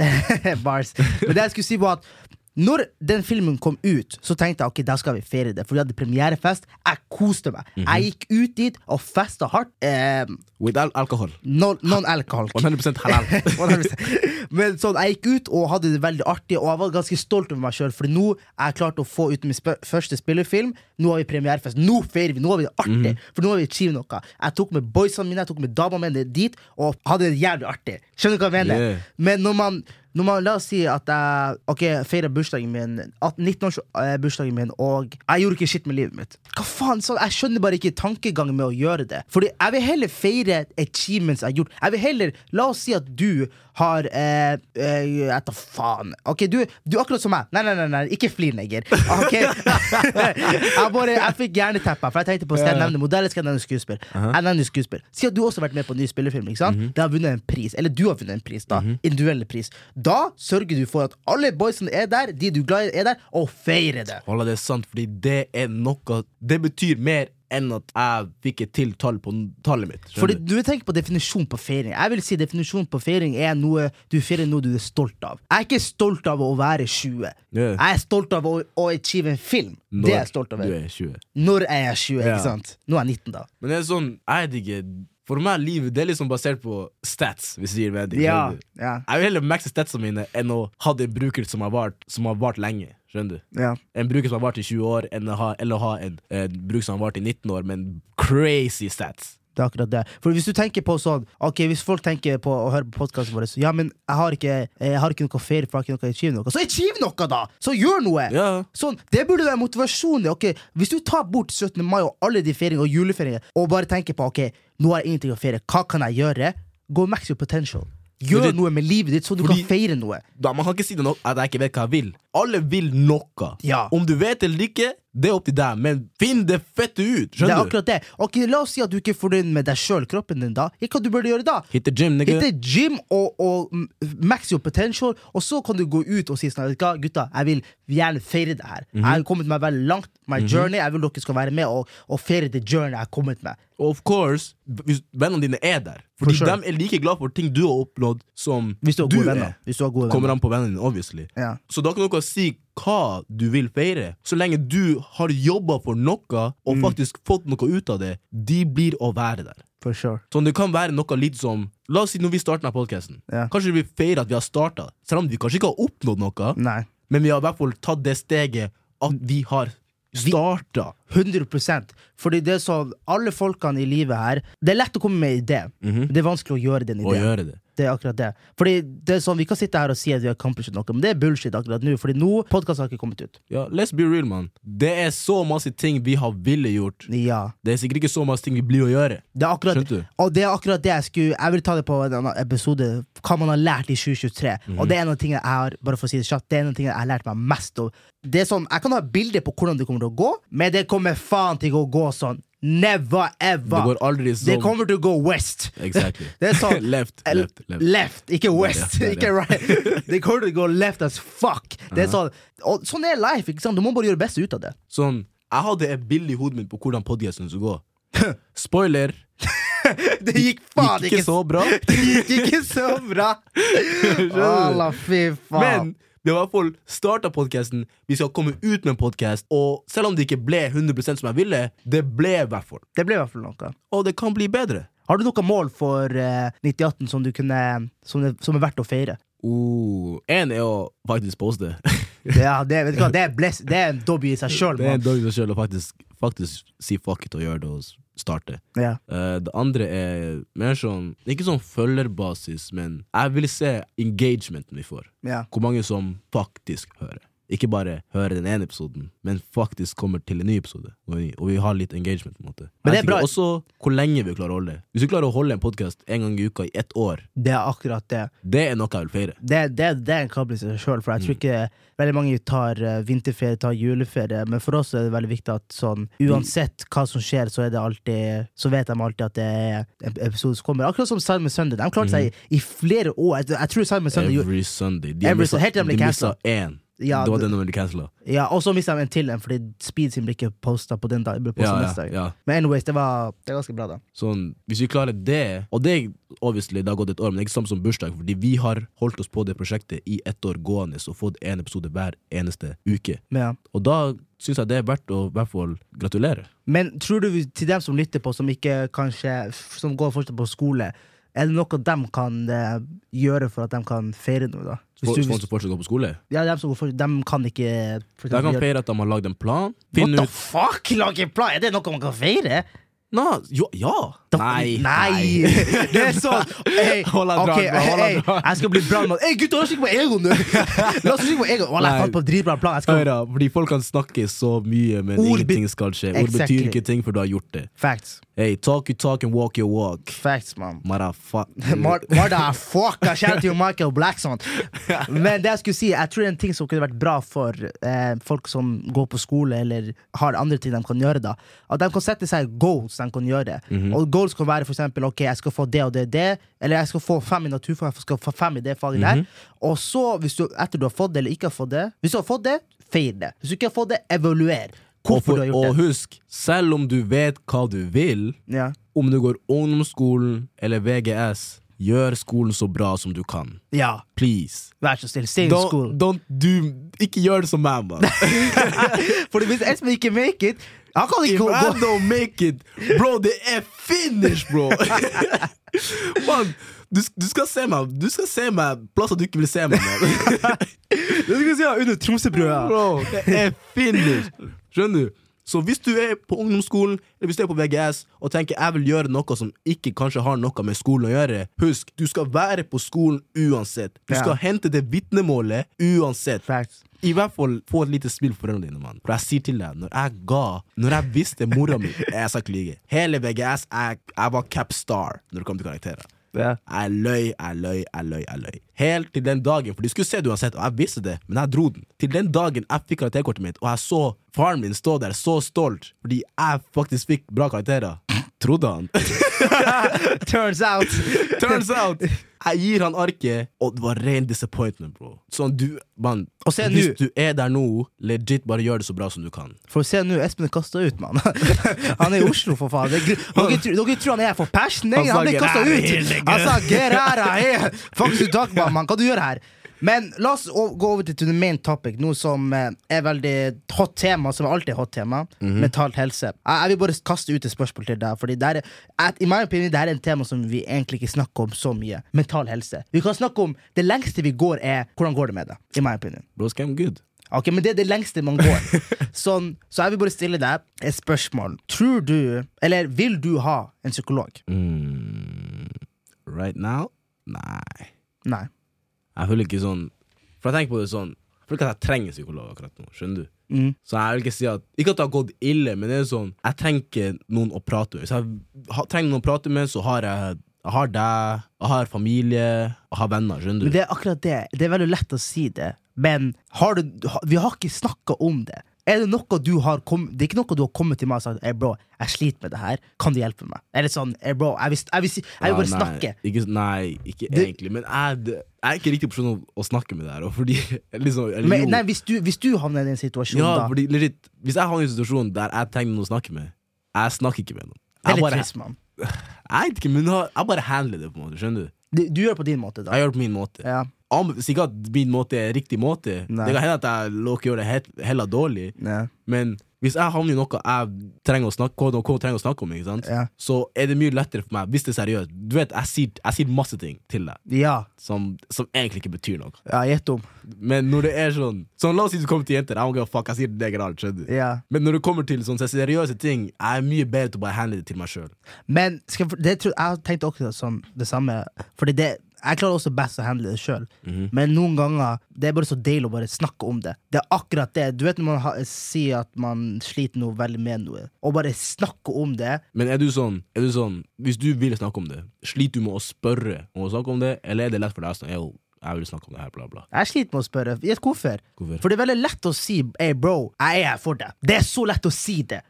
Bars. Men det jeg skulle si var at når den filmen kom ut, så tenkte jeg ok, da skal vi feire det. For vi hadde premierefest. Jeg koste meg. Mhm. Jeg gikk ut dit og festa hardt. Eh, With al alcohol. non- Non-alcohol. 100% halal. 100%. Men sånn, jeg gikk ut og hadde det veldig artig, og jeg var ganske stolt over meg sjøl. For nå er jeg klart å få ut min sp første spillefilm. Nå har vi premierefest. Nå feirer vi! Nå har vi det artig! Mm. For nå har vi achieved noe. Jeg tok med boysene mine, jeg tok med damene mine dit, og hadde det jævlig artig. Skjønner du hva jeg mener? Yeah. Men når man, man La oss si at jeg Ok, feirer bursdagen min 19-årsbursdagen min, og jeg gjorde ikke shit med livet mitt. Hva faen, så Jeg skjønner bare ikke tankegangen med å gjøre det. Fordi jeg vil heller feire achievements jeg har gjort. Jeg vil heller La oss si at du har eh, eh, Jeg tar faen. Ok, du, du er akkurat som meg. Nei, nei, nei, nei ikke flir, neger. Ok Jeg bare Jeg fikk hjerneteppa, for jeg tenkte på skal jeg nevne modell, skal jeg nevne skuespill. Jeg nevner skuespill. Si at du også har vært med på en ny spillefilm. Ikke sant? Det har vunnet en pris. Eller du har vunnet en pris, da. Individuelle pris. Da sørger du for at alle boysene er der, de du er glad i, er der, og feirer det. Holda det sant, fordi det er noe Det betyr mer enn at jeg fikk et til tall på tallet mitt. Fordi du? tenker på definisjon på feiring. Jeg vil si definisjon på feiring er noe du feirer noe du er stolt av. Jeg er ikke stolt av å være 20. Yeah. Jeg er stolt av å, å achieve en film. det er jeg stolt av. du er 20. Når er jeg 20? Ja. ikke sant? Nå er jeg 19, da. Men det er sånn, jeg digger For meg, livet det er liksom basert på stats, hvis du gir mening. Ja, ja, Jeg vil heller maxe statsene mine enn å ha en bruker som har vart, som har vart lenge. Skjønner du? ja. En bruker som har vart i 20 år, enn å ha, eller å ha en, en bruker som har vart i 19 år, men crazy stats. Det er akkurat det. For hvis du tenker på sånn Ok, hvis folk tenker på å høre på podkasten vår så, Ja, men jeg har ikke, jeg har ikke noe ferie, for jeg har ikke noe å achieve noe. Så achieve noe, da! Så gjør noe! Ja. Sånn, Det burde være motivasjonen. Ok, Hvis du tar bort 17. mai og alle de feiringene og julefeiringene, og bare tenker på ok, nå har jeg ingenting å feire, hva kan jeg gjøre? Go max your potential. Gjør det, noe med livet ditt, så du fordi- kan feire noe. Da, man kan ikke si det nok at jeg ikke vet hva jeg vil. Alle vil noe. Ja. Om du vet eller ikke, det er opp til deg, men finn det fette ut! Skjønner Det er akkurat det. Ok, La oss si at du ikke er fornøyd med deg sjøl, kroppen din, da. Hva du burde gjøre da? Hit the gym, nigga. Hitte gym og, og mm, max your potential, og så kan du gå ut og si sånn vet du hva, gutta, jeg vil gjerne feire det her. Mhm. Jeg har kommet meg veldig langt, my journey. Jeg vil dere skal være med og, og feire the journey jeg har kommet med. Of course, hvis vennene dine er der. Fordi For sure. de er like glad for ting du har oppnådd, som du du er. venner. Hvis du har gode Kommer venner. an på vennene dine, obviously. Ja. Så da kan dere si hva du vil feire. Så lenge du har jobba for noe og Mm. faktisk fått noe ut av det, de blir å være der. For sure. Sånn, det kan være noe litt som La oss si når vi starter denne podcasten. Ja. Kanskje vi feirer at vi har starta, selv om vi kanskje ikke har oppnådd noe. Nei. Men vi har i hvert fall tatt det steget at vi har starta. 100% Fordi det er sånn, alle folkene i livet her Det er lett å komme med en idé. -hmm. Det er vanskelig å gjøre den ideen. ideen. gjøre det. Det er akkurat det. Fordi det er sånn, Vi kan sitte her og si at vi har accomplished noe, men det er bullshit akkurat nå. Fordi nå podkasten har ikke kommet ut. Ja, let's be real, man. Det er så masse ting vi har ville gjort. Ja Det er sikkert ikke så masse ting vi blir å gjøre. Det er akkurat, Skjønte du? og det er akkurat det jeg skulle Jeg vil ta det på en annen episode. Hva man har lært i 2023. Mhm. Og det er en av tingene jeg har Bare for å si det kjapt Det er en av tingene jeg har lært meg mest av. Det er sånn, Jeg kan ha bilder på hvordan det kommer til å gå, men det kommer faen til å gå sånn. Never Det ever! går aldri Det sånn. kommer til å gå west. Exactly. Det er sånn left, left, left. Left, ikke west. Der, ikke right. Det kommer til å gå left as fuck. Det er sånn, og sånn er life. ikke sant? Du må bare gjøre det beste ut av det. Sånn, jeg hadde et bilde i hodet mitt på hvordan podcasten skulle gå. Spoiler, Det gikk faen gikk ikke så bra. Det gikk ikke så bra! Alla, fy faen. Men vi har i hvert fall starta podkasten. Vi skal komme ut med en podkast. Og selv om det ikke ble 100% som jeg ville, det ble i hvert fall. Det ble i hvert fall noe. Og det kan bli bedre. Har du noe mål for uh, 9018 som, du kunne, som, er, som er verdt å feire? Uh, en er å faktisk poste. Ja, det, vet du hva, det, er, bless, det er en dobby i seg sjøl. det er en dobby i seg selv å faktisk, faktisk si fuck it og gjøre det og s- starte. Ja. Uh, det andre er mer sånn Ikke sånn følgerbasis, men jeg vil se engagementen vi får. Ja. Hvor mange som faktisk hører. Ikke bare hører den ene episoden, men faktisk kommer til en ny episode. Og vi, og vi har litt engagement. på en måte Men det er bra- Også hvor lenge vi klarer å holde det. Hvis vi klarer å holde en podkast en gang i uka i ett år, Det er akkurat det. det er noe jeg vil feire. Det, det, det er en kabel i seg sjøl, for jeg tror ikke veldig mange tar eh, vinterferie, tar juleferie, men for oss er det veldig viktig at sånn uansett hva som skjer, så er det alltid Så vet de alltid at det er en episode som kommer. Akkurat som Simon Sunday. De klarte seg i, i flere år. Jeg, jeg tror Simon Sunday gjorde- Every Sunday. De Every. Helt til de ble de missa cancelled. én. Ja, det var den de cancela. Ja, og så mista de en til en, fordi speed sin ble ikke posta på den dag. Ble Ja, neste dag. ja. Men anyways, det var, det var ganske bra, da. Sånn, hvis vi klarer det Og det obviously, det har gått et år, men det er ikke samme som bursdag, fordi vi har holdt oss på det prosjektet i ett år gående og fått en episode hver eneste uke. Ja. Og da syns jeg det er verdt å i hvert fall gratulere. Men tror du til dem som lytter på, som ikke kanskje Som går fortsatt på skole, er det noe de kan eh, gjøre for at de kan feire noe, da? Hvis du, for som fortsatt går på skole. ja, de, som går for, de kan ikke for De kan gjøre- feire at de har lagd en plan. What Finne the ut fuck? Lage plan? Er det noe man kan feire? Nå, jo, Ja! Nei. nei. Det er sånn hey, Hold han ok, drar, han hey. Jeg skal bli brannmann. Hey, gutter, la oss kikke på egoen nå! La oss kikke på egoen. Wallah, Jeg fant på en dritbra plan. Skal Hør da, fordi folk kan snakke så mye, men Ord ingenting skal skje. Ord Exactly. betyr ikke ting før du har gjort det. Facts. Hey, talk you talk and walk your walk. Facts, man. Motherfucker. Shout out til Michael Blackson. Men det jeg skulle si, jeg tror det er en ting som kunne vært bra for eh, folk som går på skole eller har andre ting de kan gjøre. da At de kan sette seg goals de kan gjøre. Og goals kan være for eksempel ok, jeg skal få det og det og det, eller jeg skal få fem i naturfag, jeg skal få fem i det faget der. Og så, hvis du, etter du har fått det eller ikke har fått det Hvis du har fått det, feir det. Hvis du ikke har fått det, evaluer. Hvorfor for, du har gjort og det. husk, selv om du vet hva du vil, Ja. om du går ungdomsskolen eller VGS, gjør skolen så bra som du kan. ja, Please. vær så snill. Stay in Don't, school. don't do, ikke gjør det som meg, mann. For hvis Espen ikke make it, han kan If ikke gå, I don't make it, bro, det er finish, bro! Man, du, du skal se meg Du skal se meg plasser du ikke vil se meg. Du skal si ja, under Tromsøbrua. Bro, det er finish! Skjønner du? Så hvis du er på ungdomsskolen eller hvis du er på VGS og tenker jeg vil gjøre noe som ikke kanskje har noe med skolen å gjøre, husk, du skal være på skolen uansett. Du Ja. skal hente det vitnemålet uansett. Facts. I hvert fall få et lite smil for foreldrene dine, mann. For jeg sier til deg, når jeg ga Når jeg visste mora mi Jeg skal ikke lyve. Hele VGS, jeg, jeg var capstar når det kom til karakterer. Ja. Jeg løy, jeg løy, jeg løy. jeg løy Helt til den dagen, for de skulle se det uansett, og jeg visste det, men jeg dro den. Til den dagen jeg fikk karakterkortet mitt, og jeg så faren min stå der så stolt fordi jeg faktisk fikk bra karakterer, trodde han. Turns out. Turns out! Jeg gir han arket, og det var ren disappointment, bro. Sånn, du, man Og se Hvis nu. du er der nå, legit bare gjør det så bra som du kan. For se nå, Espen er kasta ut, mann. Han er i Oslo, for faen. Er Dere, tror- dere tror han er for passion? Han Han, han sa, kasta ut! Han sa 'get out of here'! Fuck you talk about, man. Hva du gjør her? Men la oss gå over til the main topic, noe som eh, er veldig hot tema, som alltid er hot tema. Mhm. Mentalt helse. Jeg, jeg vil bare kaste ut et spørsmål til deg, Fordi det er, at, i min opinion, det er en tema som vi egentlig ikke snakker om så mye. Mental helse. Vi kan snakke om Det lengste vi går, er hvordan går det med deg. I my opinion. Bro, I'm good. Ok, men det er det lengste man går. sånn, så jeg vil bare stille deg et spørsmål. Tror du, eller vil du ha en psykolog? Mm, right now? Nei. Nei. Jeg føler ikke sånn For jeg tenker på det sånn Jeg føler ikke at jeg trenger psykolog akkurat nå. Skjønner du? Mm. Så jeg vil ikke si at Ikke at det har gått ille, men det er sånn Jeg trenger noen å prate med. Hvis jeg ha, trenger noen å prate med, så har jeg Jeg har deg, jeg har familie, jeg har venner. Skjønner Men det er akkurat det. Det er veldig lett å si det, men har du, vi har ikke snakka om det. Er det noe du har kommet Det er ikke noe du har kommet til meg og sagt hey bro, jeg sliter med det her, kan du hjelpe meg? Eller sånn, hey bro, jeg vil, jeg vil, jeg vil Ja, bare nei, snakke. Ikke, nei, ikke Det- egentlig. Men jeg, er ikke riktig person å, å snakke med det her. fordi, liksom, Men, nei, hvis du, hvis du havner i en situasjon ja, da fordi legit, Hvis jeg havner i en situasjon der jeg trenger noen å snakke med, jeg snakker ikke med noen. Det er Jeg litt bare, trist, mann. jeg vet ikke, men jeg bare handler det, på en måte. Skjønner du? Du, du gjør det på din måte, da. Jeg gjør det på min måte. Ja. Sikkert at min måte er riktig måte. Nei. Det kan hende at jeg låker gjør det helt, heller dårlig, Nei. men hvis jeg havner i noe jeg trenger å snakke, noe trenger å snakke om? Ja. så er det mye lettere for meg hvis det er seriøst. Du vet, Jeg sier, jeg sier masse ting til deg ja. som, som egentlig ikke betyr noe. Ja, gjett om. Men når det er sånn Sånn, La oss si du kommer til jenter. I don't give fuck, jeg sier det generelt. skjønner du? Ja. Men når det kommer til sånne seriøse ting, jeg er mye bedre til å bare handle det til meg sjøl. Men jeg det, tror- jeg tenkte også sånn, det samme. Fordi det, jeg klarer også best å handle det sjøl. Mhm. Men noen ganger det er bare så deilig å bare snakke om det. Det er akkurat det. Du vet når man har, sier at man sliter noe veldig med noe, og bare snakke om det. Men er du sånn, er du sånn Hvis du vil snakke om det, sliter du med å spørre om å snakke om det, eller er det lett for deg å snakke «Yo, jeg vil snakke om det her, bla, bla? Jeg sliter med å spørre. Hvorfor. Hvorfor? For det er veldig lett å si hey bro, jeg er her for deg. Det er så lett å si det.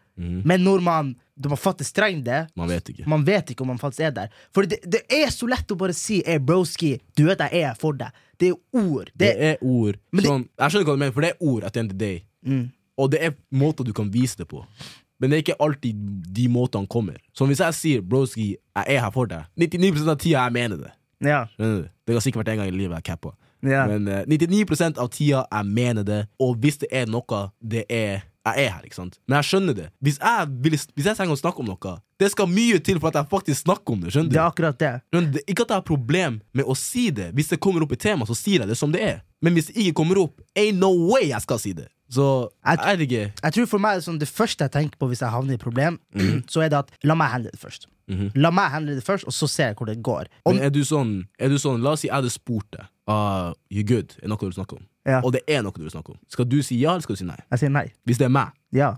Men når man, når man faktisk trenger det, Man vet ikke. man vet ikke om man faktisk er der. For det, det er så lett å bare si hey broski, du vet jeg er for deg. Det er ord. Det Det, er ord. Sånn, jeg skjønner hva du mener, for det er ord at the end of the day. Mm. Og det er måter du kan vise det på. Men det er ikke alltid de måtene kommer. Så hvis jeg sier broski, jeg er her for deg, 99 av tida jeg mener det. ja. Det har sikkert vært en gang i livet jeg cappa. Ja. Men uh, 99 av tida jeg mener det, og hvis det er noe det er jeg er her, ikke sant? Men jeg skjønner det. Hvis jeg, vil, hvis jeg trenger å snakke om noe, det skal mye til for at jeg faktisk snakker om det. skjønner du? Det er akkurat det. Skjønner? Ikke at jeg har problem med å si det. Hvis det kommer opp i tema, så sier jeg det som det er. Men hvis det ikke kommer opp, ain't no way jeg skal si det. Så Jeg- jeg vet ikke. Jeg tror for meg er det sånn, Det første jeg tenker på hvis jeg havner i problem, -hmm. så er det at la meg handle det først. La meg handle det først, og så ser jeg hvor det går. Om, Men er du sånn, er du sånn La oss si jeg hadde spurt deg. Uh, you good? Er noe du snakker om? Ja. Og det er noe du vil snakke om. Skal du si ja, eller skal du si nei? jeg sier nei. Hvis det er meg, Ja.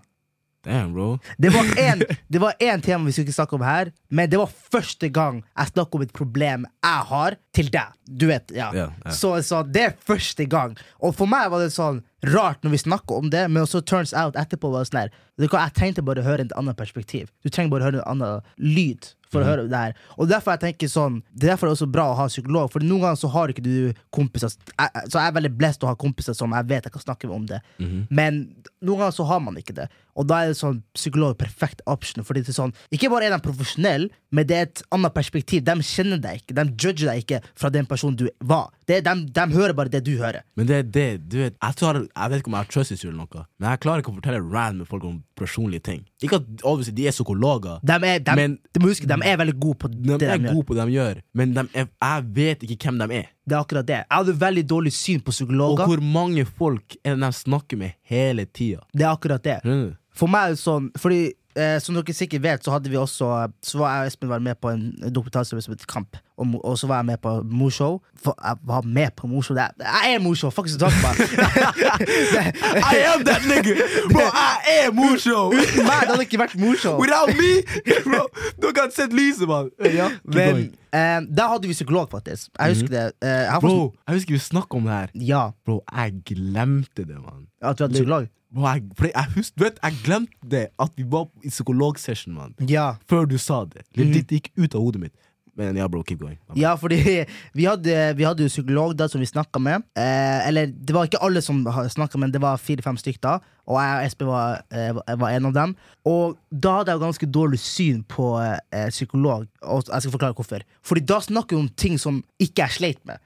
damn, bro. Det var en, det var en tema vi skulle ikke snakke om her, men det var første gang jeg snakket om et problem jeg har, til deg. Du vet, ja. Yeah, yeah. Så, så det er første gang. Og for meg var det sånn rart når vi snakker om det, men så turns out etterpå var det sånn her Jeg trengte bare å høre et annet perspektiv. Du trenger bare å høre en annen lyd for Mhm. å høre det her. Og derfor jeg tenker sånn Det er derfor det er også bra å ha psykolog, for noen ganger så har ikke du kompiser jeg, Så jeg er veldig blest å ha kompiser som jeg vet jeg kan snakke med om det. Mhm. Men noen ganger så har man ikke det. Og da er det sånn psykolog perfekt option. Fordi det er sånn, ikke bare er de profesjonelle, men det er et annet perspektiv. De kjenner deg ikke, de judger deg ikke fra den personen du var. Det er, de, de hører bare det du hører. Men det er det, du vet Jeg, tror, jeg vet ikke om jeg har trust issue eller noe, men jeg klarer ikke å fortelle rand med folk om personlige ting. Ikke at obviously, de er psykologer, De er, de, Men- må huske, de er veldig gode på de det er de gjør. gode på det de gjør, men de er, jeg vet ikke hvem de er. Det er akkurat det. Jeg hadde veldig dårlig syn på Og hvor mange folk er det de snakker med hele tida. Det er akkurat det. Mm. For meg er det sånn Fordi eh, som dere sikkert vet, så hadde vi også Så var jeg og Espen var med på en dokumentarserie som heter Kamp. Og, og så var jeg med på Morshow. For Jeg var med på Morshow. Er- Jeg er Morshow! Fuck takk about? I am that nigga! Bro, jeg er morshow! Uten meg det hadde ikke vært Morshow. Without me! Bro, dere hadde sett lyset, mann! Ja, men eh, da hadde vi psykolog, faktisk. Jeg husker det. Eh, jeg Bro, jeg husker vi snakka om det her. ja, Bro, jeg glemte det, mann. at vi hadde psykolog. Bro, jeg, jeg, husk, du vet, jeg glemte det at vi var i psykologsession, mann. Ja. Før du sa det. Legit, det gikk ut av hodet mitt. Men ja, bro, keep going. Ja, fordi vi hadde, vi hadde jo psykolog da som vi snakka med. Eh, eller det var ikke alle som snakka, men det var fire-fem stykker da. Og jeg og Espen var, eh, var- en av dem. Og da hadde jeg ganske dårlig syn på eh, psykolog. Og jeg skal forklare hvorfor. Fordi da snakker vi om ting som ikke jeg sleit med.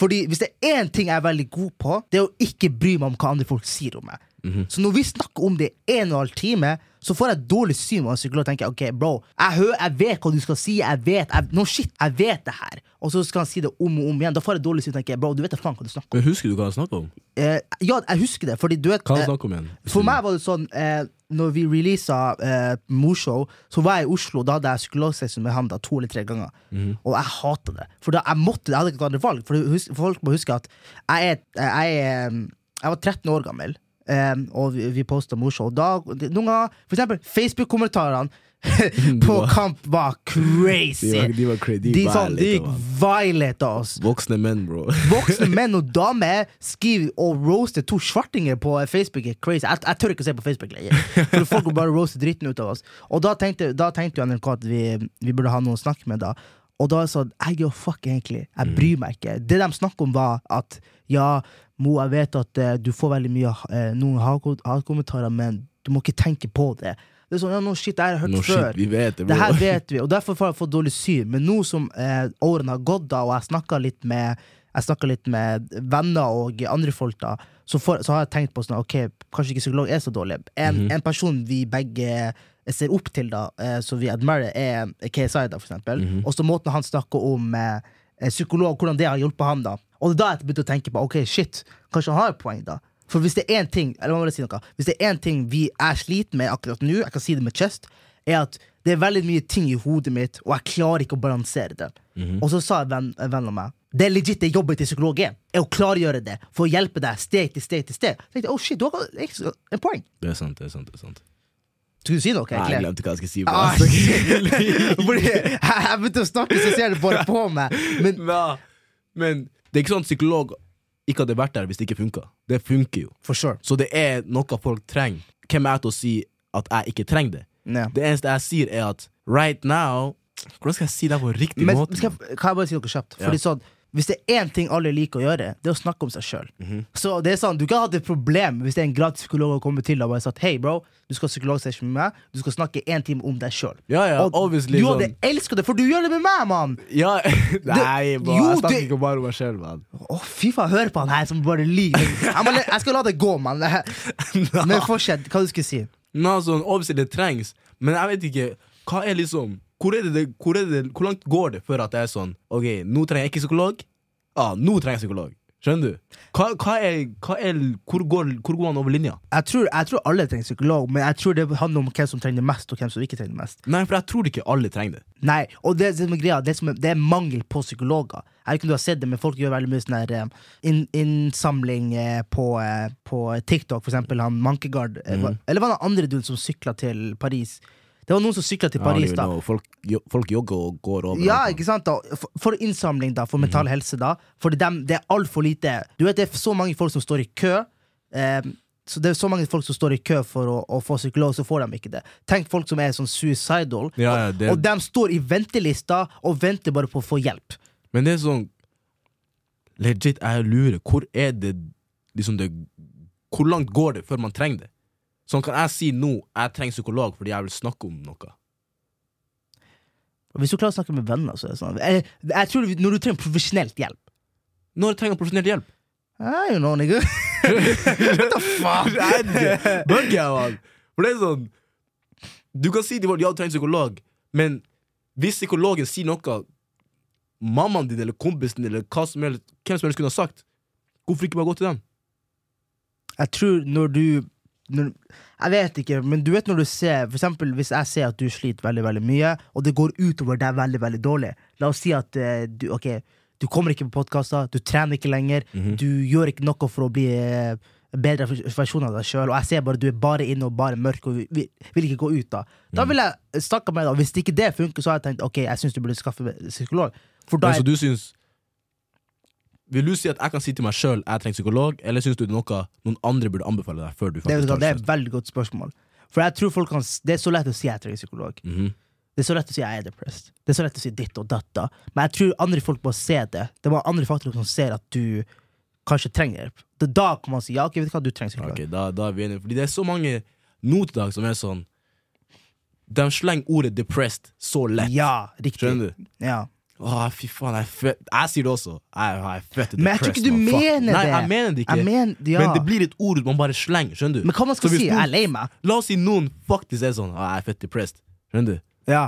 Fordi hvis det er én ting jeg er veldig god på, det er å ikke bry meg om hva andre folk sier om meg. Så når vi snakker om det en og en halv time, så får jeg dårlig syn av en psykolog. og tenker ok, bro, jeg, hører, jeg vet hva du skal si. Jeg vet jeg, no shit, jeg vet det her. Og så skal han si det om og om igjen. Da får jeg dårlig syn. tenker jeg, bro, du vet da faen hva du snakker om. Men husker du hva han snakker om? Eh, ja, jeg husker det. Fordi du vet Hva han eh, om igjen? For meg var det sånn eh, Når vi releasa eh, Morshow, så var jeg i Oslo. Da hadde jeg psykologsession med ham da to eller tre ganger. Og jeg hata det. For da jeg måtte Jeg hadde ikke noe annet valg. For husk, folk må huske at jeg er, jeg er Jeg var 13 år gammel. Eh, og vi, vi posta Og Da, noen ganger, for eksempel Facebook-kommentarene på var- Kamp var crazy. De var, de var crazy. De, sånn, de gikk mann. av oss. Voksne menn, bro. Voksne menn og damer skriver og roaster to svartinger på Facebook. er crazy Jeg, jeg tør ikke å se på Facebook lenger. For folk bare roaster dritten ut av oss. Og da tenkte, da tenkte jo NRK at vi, vi burde ha noen å snakke med da. Og da sa jeg gir fuck, egentlig. Jeg bryr meg ikke. Det de snakket om, var at ja, Mo, jeg vet at eh, du får veldig mye eh, noen hat- hatkommentarer, men du må ikke tenke på det. Det er sånn, ja, no shit, det har jeg hørt No før. shit, vi vet det, Det her vet vi, og derfor har jeg fått dårlig syn. Men nå som eh, årene har gått, da, og jeg snakka litt med jeg litt med venner og andre folk, da så, for, så har jeg tenkt på sånn, ok, kanskje ikke psykolog er så dårlig. En, en person vi begge ser opp til, da, eh, som vi admirer, er KSI, da, for eksempel. Og så måten han snakker om eh, psykolog, hvordan det har hjulpet ham, da. Og da jeg begynte å tenke på ok, shit, kanskje han har et poeng, da. For hvis det er én ting Eller må jeg si noe Hvis det er en ting vi er sliter med akkurat nå, jeg kan si det med chest, er at det er veldig mye ting i hodet mitt, og jeg klarer ikke å balansere det. Og så sa en venn, en venn av meg det er legit det jobben til psykolog er. Er å klargjøre det for å hjelpe deg steg til steg til steg. Så tenkte jeg, oh shit, du har ikke en poeng. Det er sant, det er sant. det er sant Skulle du si noe? Nei, jeg glemte hva jeg skulle si. Ah, jeg, jeg begynte å snakke, så ser du bare på meg. Men Nei, Men det er ikke sånn at psykolog ikke hadde vært der hvis det ikke funka. Det funker jo. for sure. Så det er noe folk trenger. Hvem er jeg til å si at jeg ikke trenger det? Ja. Det eneste jeg sier, er at right now Hvordan skal jeg si det på riktig Men måte? skal, jeg- kan jeg bare si noe kjapt? Ja. Fordi sånn, Hvis det er én ting alle liker å gjøre, det er å snakke om seg sjøl. Mhm. Så det er sånn, Du kan ha et problem hvis det er en gratis psykolog som kommer til og bare sagt Hei, bro, du skal ha psykologsession med meg, du skal snakke én time om deg sjøl. Ja, ja, obviously du sånn- hadde elska det, for du gjør det med meg, mann! Ja, Nei, bro, jo, jeg snakker det- ikke bare om meg sjøl, mann. Å, fy faen, hør på han her som bare lyver. Jeg, jeg skal la det gå, mann. Men fortsett. Hva du skulle si? Nå, sånn, obviously det trengs, men jeg vet ikke Hva er liksom Hvor, det, det- hvor, det, hvor langt går det før at det er sånn Ok, nå trenger jeg ikke psykolog. Ah, nå trenger jeg psykolog. Skjønner du? Hva, hva er, hva er, hvor, går, hvor går han over linja? Jeg tror, jeg tror alle trenger psykolog, men jeg tror det handler om hvem som trenger det mest, og hvem som ikke trenger det mest. Nei, for jeg tror ikke alle trenger det. Nei, og det, er greia, det, er, det er mangel på psykologer. Jeg vet ikke om du har sett det, men folk gjør veldig mye sånn her eh, inn, innsamling eh, på, eh, på TikTok, for eksempel han Mankegard. hva- Eller var det andre duden som sykla til Paris? Det var noen som sykla til Paris, da. Folk, folk jogger og går over. Ja, ikke sant da For, for innsamling da, for mental helse da For dem, det er alt for lite Du vet, det er så mange folk som står i kø eh, Så det er så mange folk som står i kø For å, å få psykolog, så får de ikke det Tenk folk som er sånn suicidal Ja, ja, det- Og de står i ventelista Og venter bare på å få hjelp Men det er sånn Legit, jeg lurer. Hvor er det liksom det Hvor langt går det før man trenger det? Sånn kan jeg si nå jeg trenger psykolog fordi jeg vil snakke om noe. Hvis du klarer å snakke med venner så er det sånn jeg, jeg tror du- når du trenger profesjonelt hjelp Når trenger profesjonelt hjelp? I don't know, nigga What the fuck? Bugger jeg, mann? For det er sånn Du kan si til folk ja, du trenger psykolog, men hvis psykologen sier noe mammaen din eller kompisen din eller hva som helst, hvem som helst kunne ha sagt, hvorfor ikke bare gå til dem? Jeg tror når du når, Jeg vet ikke, men du vet når du ser For eksempel hvis jeg ser at du sliter veldig veldig mye, og det går utover deg veldig veldig dårlig La oss si at eh, du, okay, du kommer ikke på podkaster, du trener ikke lenger, du gjør ikke noe for å bli eh, bedre versjon av deg sjøl, og jeg ser bare du er bare inne og bare mørk og vil, vil ikke gå ut. Da Da vil jeg snakke med deg, og hvis ikke det funker, så har jeg tenkt ok, jeg syns du burde skaffe psykolog. For da Men, så er, du syns Vil du si at jeg kan si til meg sjøl jeg trenger psykolog, eller syns du det er noe noen andre burde anbefale deg før du det, faktisk tar det er et veldig godt spørsmål. For jeg tror folk kan Det er så lett å si jeg trenger psykolog. Mhm. Det er så lett å si jeg er depressed. Det er så lett å si ditt og datt. da. Men jeg tror andre folk må se det. Det var andre faktorer som ser at du kanskje trenger hjelp. Da kan man si ja, ok, vet du hva, du trenger psykolog. Ok, da, da er vi enige. Fordi det er så mange nå til dags som er sånn De slenger ordet 'depressed' så lett. Ja, riktig. Skjønner du? Ja. Åh, fy faen, jeg, er født. jeg sier det også. Jeg, jeg er født Men jeg tror ikke du mener det. Nei, jeg mener det ikke. Jeg mener, ja. Men det blir et ord man bare slenger. Skjønner du? Men hva man skal si? Noen? Jeg er lei meg. La oss si noen faktisk er sånn Åh, 'Jeg er født depressed'. Skjønner du? Ja.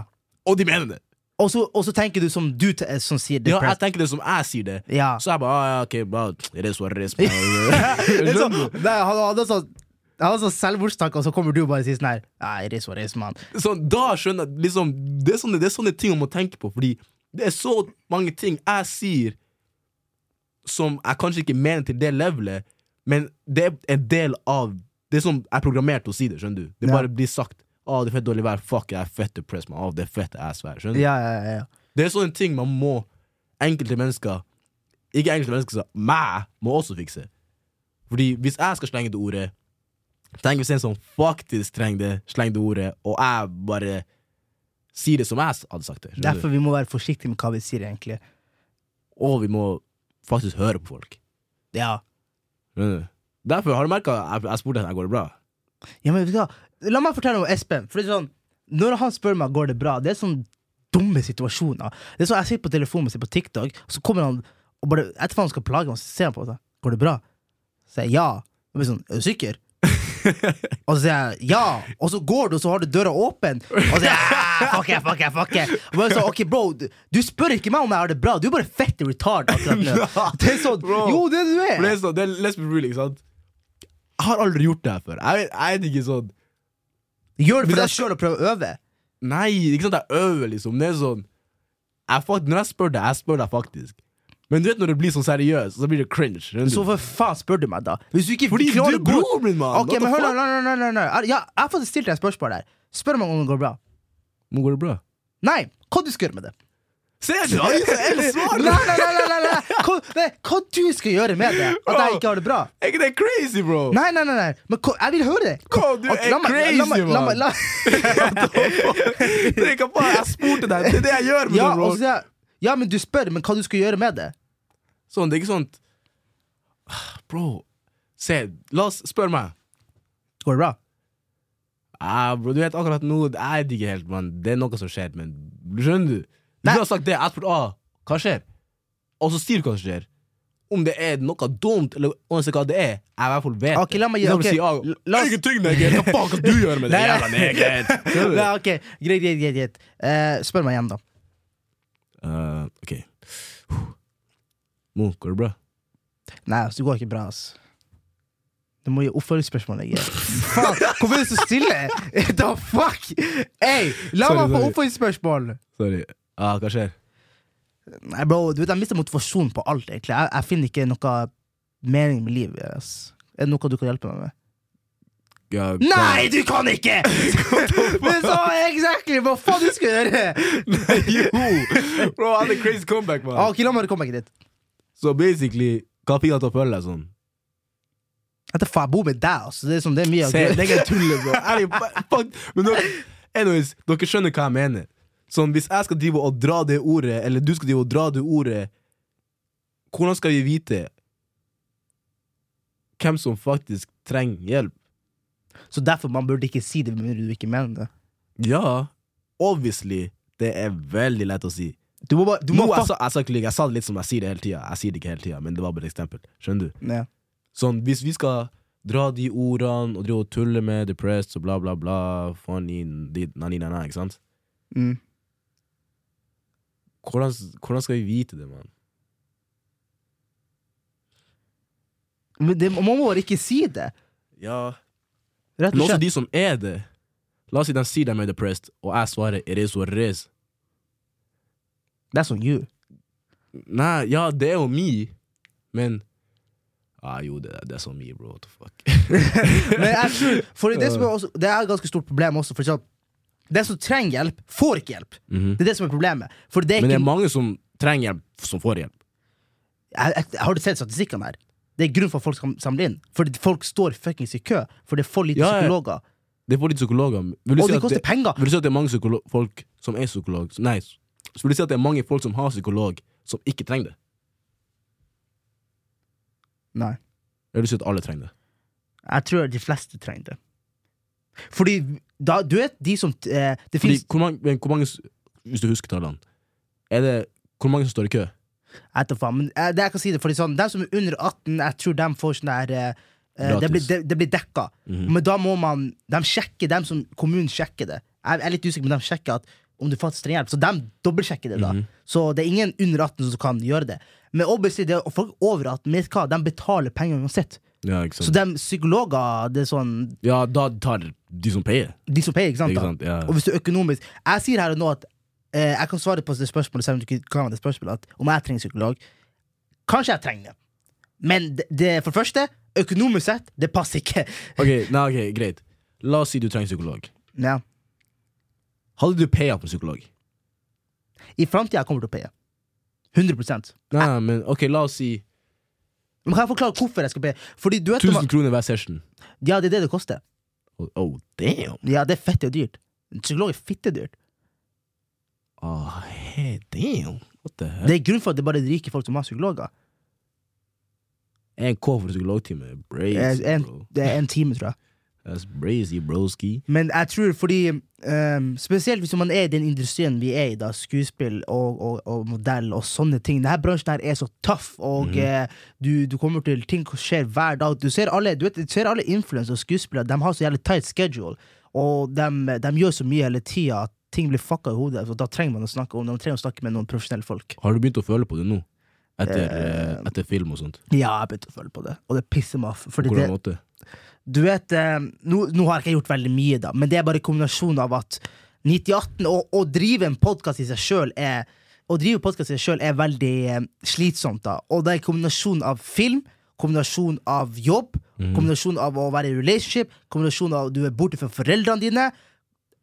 Og de mener det. Og så, og så tenker du som du som sier Ja, jeg tenker det som jeg sier det. Ja. Så jeg bare ah, ok, bare it is what it is. man. Det er Skjønner så, du? nei, han hadde sånn han hadde sånn selvmordstanker, og så kommer du bare og sier sånn her Nei, det så det er, sånn, da skjønner jeg liksom, det, er sånne, det er sånne ting man må tenke på, fordi det er så mange ting jeg sier som jeg kanskje ikke mener til det levelet, men det er en del av Det som er programmert til å si det, skjønner du. Det bare blir sagt. Å, det er fett dårlig vær. Fuck, jeg er fett depressed, man. Å, det er fett ass vær. Skjønner du? Ja, ja, ja. Det er sånne ting man må Enkelte mennesker Ikke enkelte mennesker, så meg må også fikse. Fordi hvis jeg skal slenge det ordet Tenk hvis en som faktisk trenger det, slenger det ordet, og jeg bare sier det som jeg hadde sagt det. Derfor vi må være forsiktige med hva vi sier, egentlig. Og vi må faktisk høre på folk. Ja. Derfor har du merka jeg, jeg spurte henne går det bra. Ja, men vet du hva? La meg fortelle om Espen. For det er sånn, Når han spør meg går det bra, det er sånn dumme situasjoner. Det er sånn, Jeg sitter på telefonen og ser på TikTok, og så kommer han og bare etterpå han skal plage meg, så ser han på meg går det bra. Så sier jeg ja. Og blir sånn, er du sikker? og så sier jeg ja, og så går du, og så har du døra åpen. Og så sier jeg "Ah, fuck it, fuck it, fuck it. Og jeg sa ok, bro, du, du spør ikke meg om jeg har det bra, du er bare fett retard akkurat nå. Det er sånn, Bro. jo, det du er. det er. sånn, det er let's be real, ikke sant? Jeg har aldri gjort det her før. Jeg, jeg er ikke sånn Gjør det for deg sjøl å prøv å øve. Nei, ikke sant jeg øver, liksom. Det er sånn jeg, Når jeg spør deg, jeg spør deg faktisk. Men du vet når det blir sånn seriøst, så blir det cringe. Så for faen spør du meg, da? Hvis du ikke Fordi du er broren min, mann! Ok, men hør fuck? nei, nei, nei. Ja, jeg har faktisk stilt deg et spørsmål der. Spør meg om det går bra. Om går det bra? Nei, hva du skal gjøre med det? Ser du? Han gir så eldre svar! Nei, nei, nei, nei, nei. Hva, nei, hva du skal gjøre med det? At jeg ikke har det bra? Er ikke det crazy, bro? Nei, nei, nei, nei. Men hva, jeg vil høre det. Hva, du er la meg- crazy, la meg- la meg- la- bare Jeg spurte deg. Det er det jeg gjør med Ja, det, bro. og så sier jeg, ja, men du spør, men hva du skal gjøre med det? Sånn, det er ikke sånn Bro, se, la oss spørre meg. Går det bra? Ah, bro, du vet akkurat nå Jeg ikke helt, mann. Det er noe som skjer, men skjønner du? Du har sagt det. Jeg spurte ah, hva skjer, og så sier du hva som skjer. Om det er noe dumt, eller uansett hva det er, jeg i hvert fall vet Ok, la meg gi- det. ok, Si, ah, la oss- Ingenting, neger! Hva faen kan du gjøre med det, jævla neger? Nei, ok, greit, greit, greit. Eh, spør meg igjen, da. Eh, ok. Mo, går det bra? Nei, altså, det går ikke bra, ass. Du må gi oppfølgingsspørsmål. Faen, hvorfor er du så stille? The fuck? Hey, la Sorry, meg få oppfølgingsspørsmål! Sorry. Ah, hva skjer? Nei, bro, du vet, Jeg mister motivasjon på alt. egentlig Jeg, jeg finner ikke noe mening med livet. Ass. Er det noe du kan hjelpe meg med? Ja, Nei, du kan ikke! Men så exactly hva faen du skal gjøre! Nei, jo! Bro, han hadde crazy comeback, man. Ah, ok, La meg komme meg ditt. Så basically, hva fikk han til å føle deg sånn? Faen, jeg bor med deg, altså. Det er, som, det er mye Se, det er ikke tull, bro. Ærlig, fuck. Men dere, anyways, dere skjønner hva jeg mener. Sånn, Hvis jeg skal drive og dra det ordet, eller du skal drive og dra det ordet, hvordan skal vi vite hvem som faktisk trenger hjelp? Så derfor man burde ikke si det med mindre du ikke mener det. Ja, obviously. Det er veldig lett å si. Du må bare du Nå, jeg, sa, jeg, sa ikke jeg sa det litt som jeg sier det hele tida. Jeg sier det ikke hele tida, men det var bare et eksempel. Skjønner du? Ja. Sånn, Hvis vi skal dra de ordene og og tulle med depressed og bla, bla, bla funny, di- na, na, na, ikke sant? Mm. Hvordan, hvordan skal vi vite det, mann? Men det, man må bare ikke si det. Ja Rett Men også de som er det. La oss si de sier de er depressed, og jeg svarer it is what it is. That's on you. Nei, ja, det er jo me, men Ah, jo, det, det er så me, bro. What the fuck? Men jeg tror For det, er også, det er et ganske stort problem også. For sånn, Den som trenger hjelp, får ikke hjelp. Mhm. Det er det som er problemet. Det er Men det er mange som trenger hjelp, som får hjelp. jeg, jeg, har du sett statistikkene her? Det er grunn for at folk skal samle inn. Fordi folk står fuckings i kø. For det er for lite Ja, ja. psykologer. Det for lite psykologer. Vil du, Og si det koster det, penger. vil du si at det er mange folk som er psykolog Nei, så vil du si at det er mange folk som har psykolog, som ikke trenger det? Nei. Eller vil du si at alle trenger det? Jeg tror de fleste trenger det. Fordi da, du vet de som eh, Det fins hvor, mange, hvor mange, hvis du husker tallene, er det hvor mange som står i kø? Jeg men eh, det jeg kan si det Fordi sånn, De som er under 18, jeg tror de får sånn der eh, eh, det, blir, det, det blir dekka. Mhm. Men da må man De sjekker dem som kommunen sjekker det. Jeg er litt usikker, men de sjekker at om du faktisk trenger hjelp. Så de dobbeltsjekker det. da Mhm. Så det er ingen under 18 som kan gjøre det. Men obviously, det er folk over 18 vet hva, de betaler penger uansett. Ja, Så de psykologer det er sånn Ja, da tar de som payer. De som peier, ikke sant? Ikke sant? Ja. Og hvis du økonomisk Jeg sier her og nå at jeg kan svare på det spørsmålet selv om du ikke kan det spørsmålet om jeg trenger psykolog. Kanskje jeg trenger det. Men det, det, for det første, økonomisk sett, det passer ikke. Ok, nei, ok, greit. La oss si du trenger psykolog. Ja. Hadde du paya på psykolog? I framtida kommer jeg til å paye. 100% Nei, men ok, la oss si Men Kan jeg forklare hvorfor jeg skal paye? Fordi du vet om 1000 kroner hver session. Ja, det er det det koster. Oh, oh damn! Ja, det er fette dyrt. Psykolog er fittedyrt. Oh, hey, damn! What the hell? Det er grunn for at det er bare rike folk som har psykologer. En K for psykologtime. Brazy, bro. det er en time, tror jeg. That's brazy, broski. Men jeg tror fordi um, Spesielt hvis man er i den industrien vi er i, da skuespill og, og, og modell og sånne ting. Denne bransjen her er så tøff, og Mhm. eh, du, du kommer til ting som skjer hver dag. Du ser alle, du vet, du ser alle influensere og skuespillere, de har så jævlig tight schedule, og de, de gjør så mye hele tida at ting blir fucka i hodet. Da trenger man å snakke om det. Man trenger å snakke med noen profesjonelle folk. Har du begynt å føle på det nå? Etter, Eh, eh, etter film og sånt? Ja, jeg begynte å føle på det, og det pisser meg av. På hvordan måte? Du vet, eh, nå, nå har jeg ikke gjort veldig mye, da, men det er bare kombinasjonen av at 9018 og å drive en podkast i seg sjøl er Å drive podcast i seg selv er veldig eh, slitsomt, da. Og det er kombinasjon av film, kombinasjon av jobb, kombinasjon av å være i relationship, kombinasjon av at du er borte fra foreldrene dine,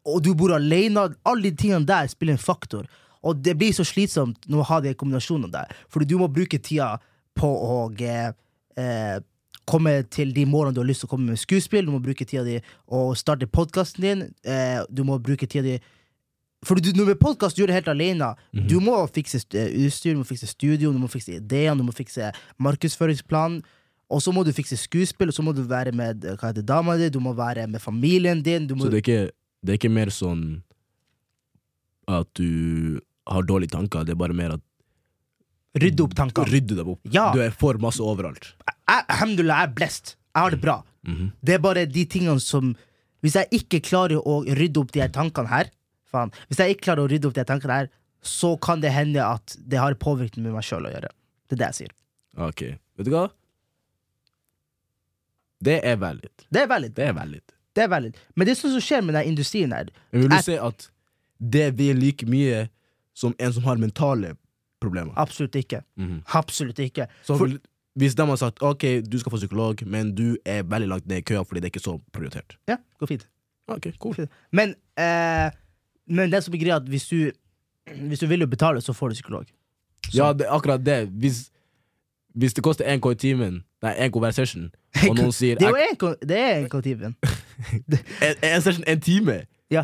og du bor alene. Alle de tingene der spiller en faktor. Og det blir så slitsomt du har de kombinasjonene der. Fordi du må bruke tida på å eh, eh, komme til de målene du har lyst til å komme med skuespill. Du må bruke tida di å starte podkasten din. Eh, du må bruke tida di For du, når med podkast gjør du det helt alene. Du må fikse eh, utstyr, du må fikse studio, du må fikse ideene, du må fikse markedsføringsplan. Og så må du fikse skuespill, og så må du være med eh, hva heter dama di, du må være med familien din. Du må, Så det er, ikke, det er ikke mer sånn at du har dårlige tanker, det er bare mer at rydde opp tankene. Rydde dem opp. Ja. Du er for masse overalt. Alhamdulillah, jeg er blessed. Jeg har det bra. Mhm. Det er bare de tingene som Hvis jeg ikke klarer å rydde opp de her tankene her faen, Hvis jeg ikke klarer å rydde opp de her tankene her, så kan det hende at det har påvirkning med meg sjøl å gjøre. Det er det jeg sier. Ok, vet du hva? Det er valid. Det er valid. Det er valid. Det er valid. Men det er sånn som skjer med den industrien her. Men vil du si at det vil like mye som en som har mentale problemer? Absolutt ikke. Mhm. Absolutt ikke. Så For- hvis de har sagt ok, du skal få psykolog, men du er veldig langt ned i køa fordi det er ikke så prioritert. Ja, går fint. Ok, cool. Men, eh, men det som er greia, at hvis du, hvis du vil jo betale, så får du psykolog. Så- Ja, det akkurat det. Hvis, hvis det koster 1K i timen, nei, 1K hver session, og noen sier Det er jo jeg, en, ko- det er en en, session en time Ja.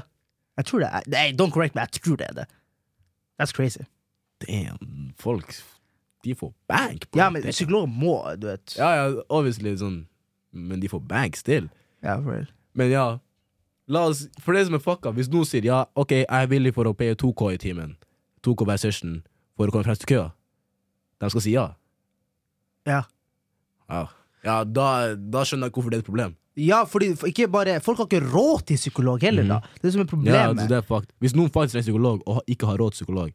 Jeg tror det er Nei, Don't correct me, jeg tror det er det. That's crazy. Damn, folk De får bank. På Ja, men Det- psykologer må, du vet. ja, ja, obviously sånn Men de får bank still. Ja, for real. Men ja, la oss For det som er fucka, hvis noen sier ja, ok, jeg er villig for å paye 2K i timen, 2K hver session, for å komme frem til køa, de skal si ja. Ja. Ja, ja da, da skjønner jeg hvorfor det er et problem. Ja, fordi for ikke bare, folk har ikke råd til psykolog heller, da. Det er det som er problemet. Ja, det er fakt. Hvis noen faktisk er psykolog og ikke har råd til psykolog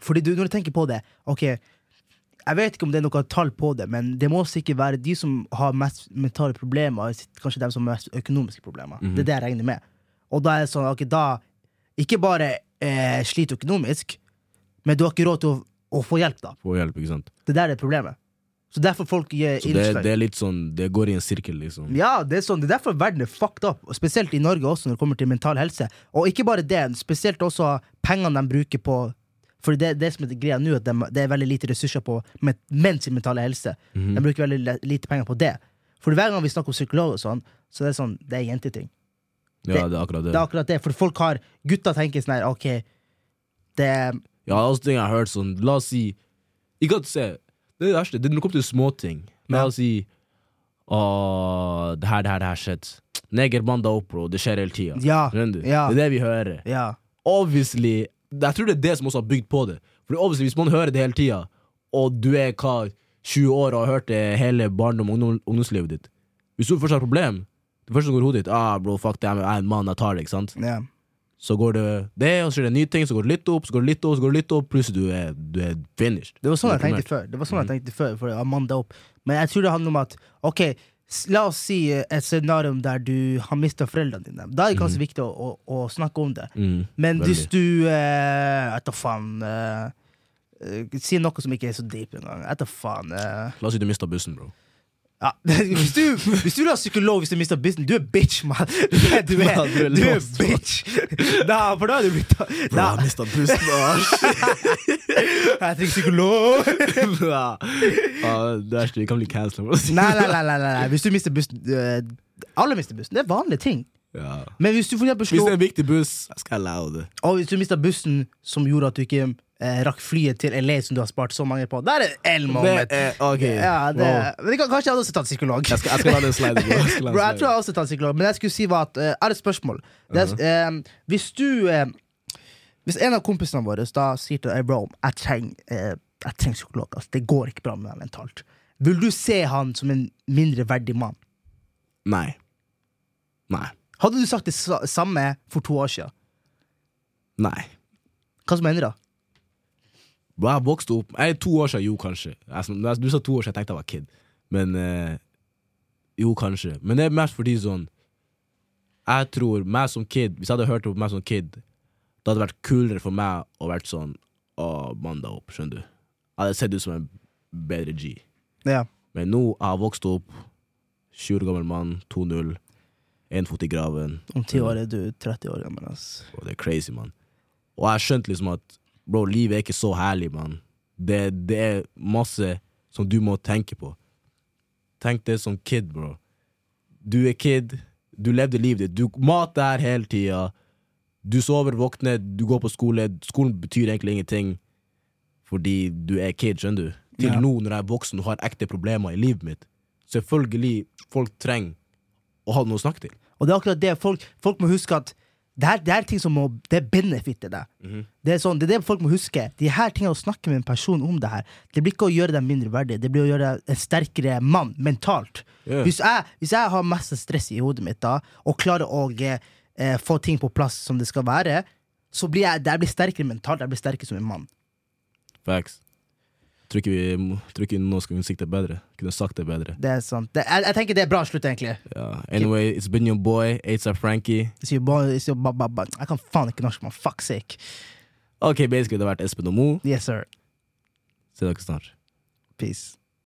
Fordi du, når du tenker på det Ok, Jeg vet ikke om det er noe tall på det, men det må sikkert være de som har mest mentale problemer, er kanskje de som har mest økonomiske problemer. Mhm. Det er det jeg regner med. Og da er det sånn, ok, da Ikke bare eh, sliter økonomisk, men du har ikke råd til å, å få hjelp, da. Få hjelp, ikke sant. Det der er problemet. Så derfor folk gir Så det, det er litt sånn Det går i en sirkel, liksom. Ja, det er sånn, det er derfor verden er fucked up, spesielt i Norge også når det kommer til mental helse. Og ikke bare det, spesielt også pengene de bruker på For det, det som er greia nå, at de, det er veldig lite ressurser på men- menns mentale helse. Mhm. De bruker veldig lite penger på det. For hver gang vi snakker om psykolog og sånn, så det er sånn, det er jenteting. Ja, det er akkurat det. Det er akkurat det, for folk har Gutta tenker sånn her, ok, det Ja, også ting jeg har hørt sånn La oss si Ikke at se Det er det verste. Det er kommer til småting. La Ja. oss si Åh, det her, det her, det her skjedd. Neger banda opp, bro. Det skjer hele tida. Ja. Ja. Det er det vi hører. Ja. Obviously Jeg tror det er det som også har bygd på det. For obviously Hvis man hører det hele tida, og du er hva 20 år og har hørt det hele barndom og ungdomslivet ditt Hvis du først har et problem, det første som går i hodet ditt Ah, bro, fuck det, jeg er en mann, jeg tar det. ikke sant? Så går det det, og så skjer det nye ting, så går det litt opp, så går det litt opp, så går det litt opp, plutselig du er, du er finished. Det var sånn jeg tenkte før. Det var sånn jeg tenkte før For Amanda opp Men jeg tror det handler om at Ok, la oss si eh, et scenario der du har mista foreldrene dine. Da er det kanskje viktig å, å, å snakke om det. Mm, Men hvis du eh, vet da faen eh, eh, Si noe som ikke er så deep engang. Vet da faen. eh. La oss si du mista bussen, bro. Ja. hvis, du, hvis du er psykolog hvis du mister business, du er bitch, mann! Du er, du er, du er du er lost, bitch! Da, for da er du blitt Bro, jeg mista bussen, Jeg trenger psykolog! ja. ja, det verste, vi kan bli cancelled. bro. Nei, nei, nei, nei, nei, nei. Hvis du mister bussen eh, Alle mister bussen. Det er vanlige ting. Ja. Men hvis du for eksempel Hvis det slår er en viktig buss, jeg skal allow det. Og hvis du mister bussen som gjorde at du ikke eh, rakk flyet til LA som du har spart så mange på, Der er det L-moment. Det er, ok. Ja, det, Wow. men det kanskje jeg hadde også tatt psykolog. Jeg skal, jeg skal la slide, bro. Jeg Bro, jeg tror jeg også tatt psykolog, men jeg skulle si var at uh, er et spørsmål. Det er, uh, hvis du uh, Hvis en av kompisene våre da sier til deg bro, jeg trenger eh, jeg trenger psykolog, altså, det går ikke bra med meg mentalt, vil du se han som en mindre verdig mann? Nei. Nei. Hadde du sagt det samme for to år siden? Nei. Hva som ender Bro, jeg vokste opp Jeg to år siden, jo, kanskje. Jeg, du sa to år siden, jeg tenkte jeg var kid. Men eh, Jo, kanskje. Men det er mest fordi sånn Jeg tror meg som kid Hvis jeg hadde hørt det på meg som kid, det hadde vært kulere for meg å vært sånn Å, mann deg opp, skjønner du. Jeg hadde sett ut som en bedre G. Ja. Men nå jeg har vokst opp, 20 år gammel mann, 2-0, én fot i graven. Om ti år er du 30 år gammel. ass. Og det er crazy, mann. Og jeg har skjønt liksom at bro, livet er ikke så herlig, mann. Det, det er masse som du må tenke på. Tenk det som kid, bro. Du er kid, du levde livet ditt. Du mat der hele tida. Du sover, våkner, du går på skole. Skolen betyr egentlig ingenting fordi du er kid, skjønner du. Til Ja. nå når jeg er voksen og har ekte problemer i livet mitt. Selvfølgelig, folk trenger å ha noe å snakke til. Og det er akkurat det folk, folk må huske at det, her, det er ting som må Det er benefit til deg. Mhm. Det er sånn, det er det folk må huske. De her tingene å snakke med en person om det her, det blir ikke å gjøre deg mindre verdig, det blir å gjøre deg en sterkere mann mentalt. Yeah. Hvis, jeg, hvis jeg har masse stress i hodet mitt da, og klarer å eh, få ting på plass som det skal være, så blir jeg, jeg blir sterkere mentalt, jeg blir sterkere som en mann. Facts. Tror ikke vi tror ikke skal vi sikte bedre. Kunne sagt det bedre. Det er sant. Det, jeg, jeg tenker det er bra slutt, egentlig. Yeah. Anyway, it's been your boy, Aza Frankie. It's your boy, it's your ba, ba, ba. jeg kan faen ikke norsk, man. Fuck sake. Ok, basically det har vært Espen og Mo. Yes, sir. Se dere snart. Peace.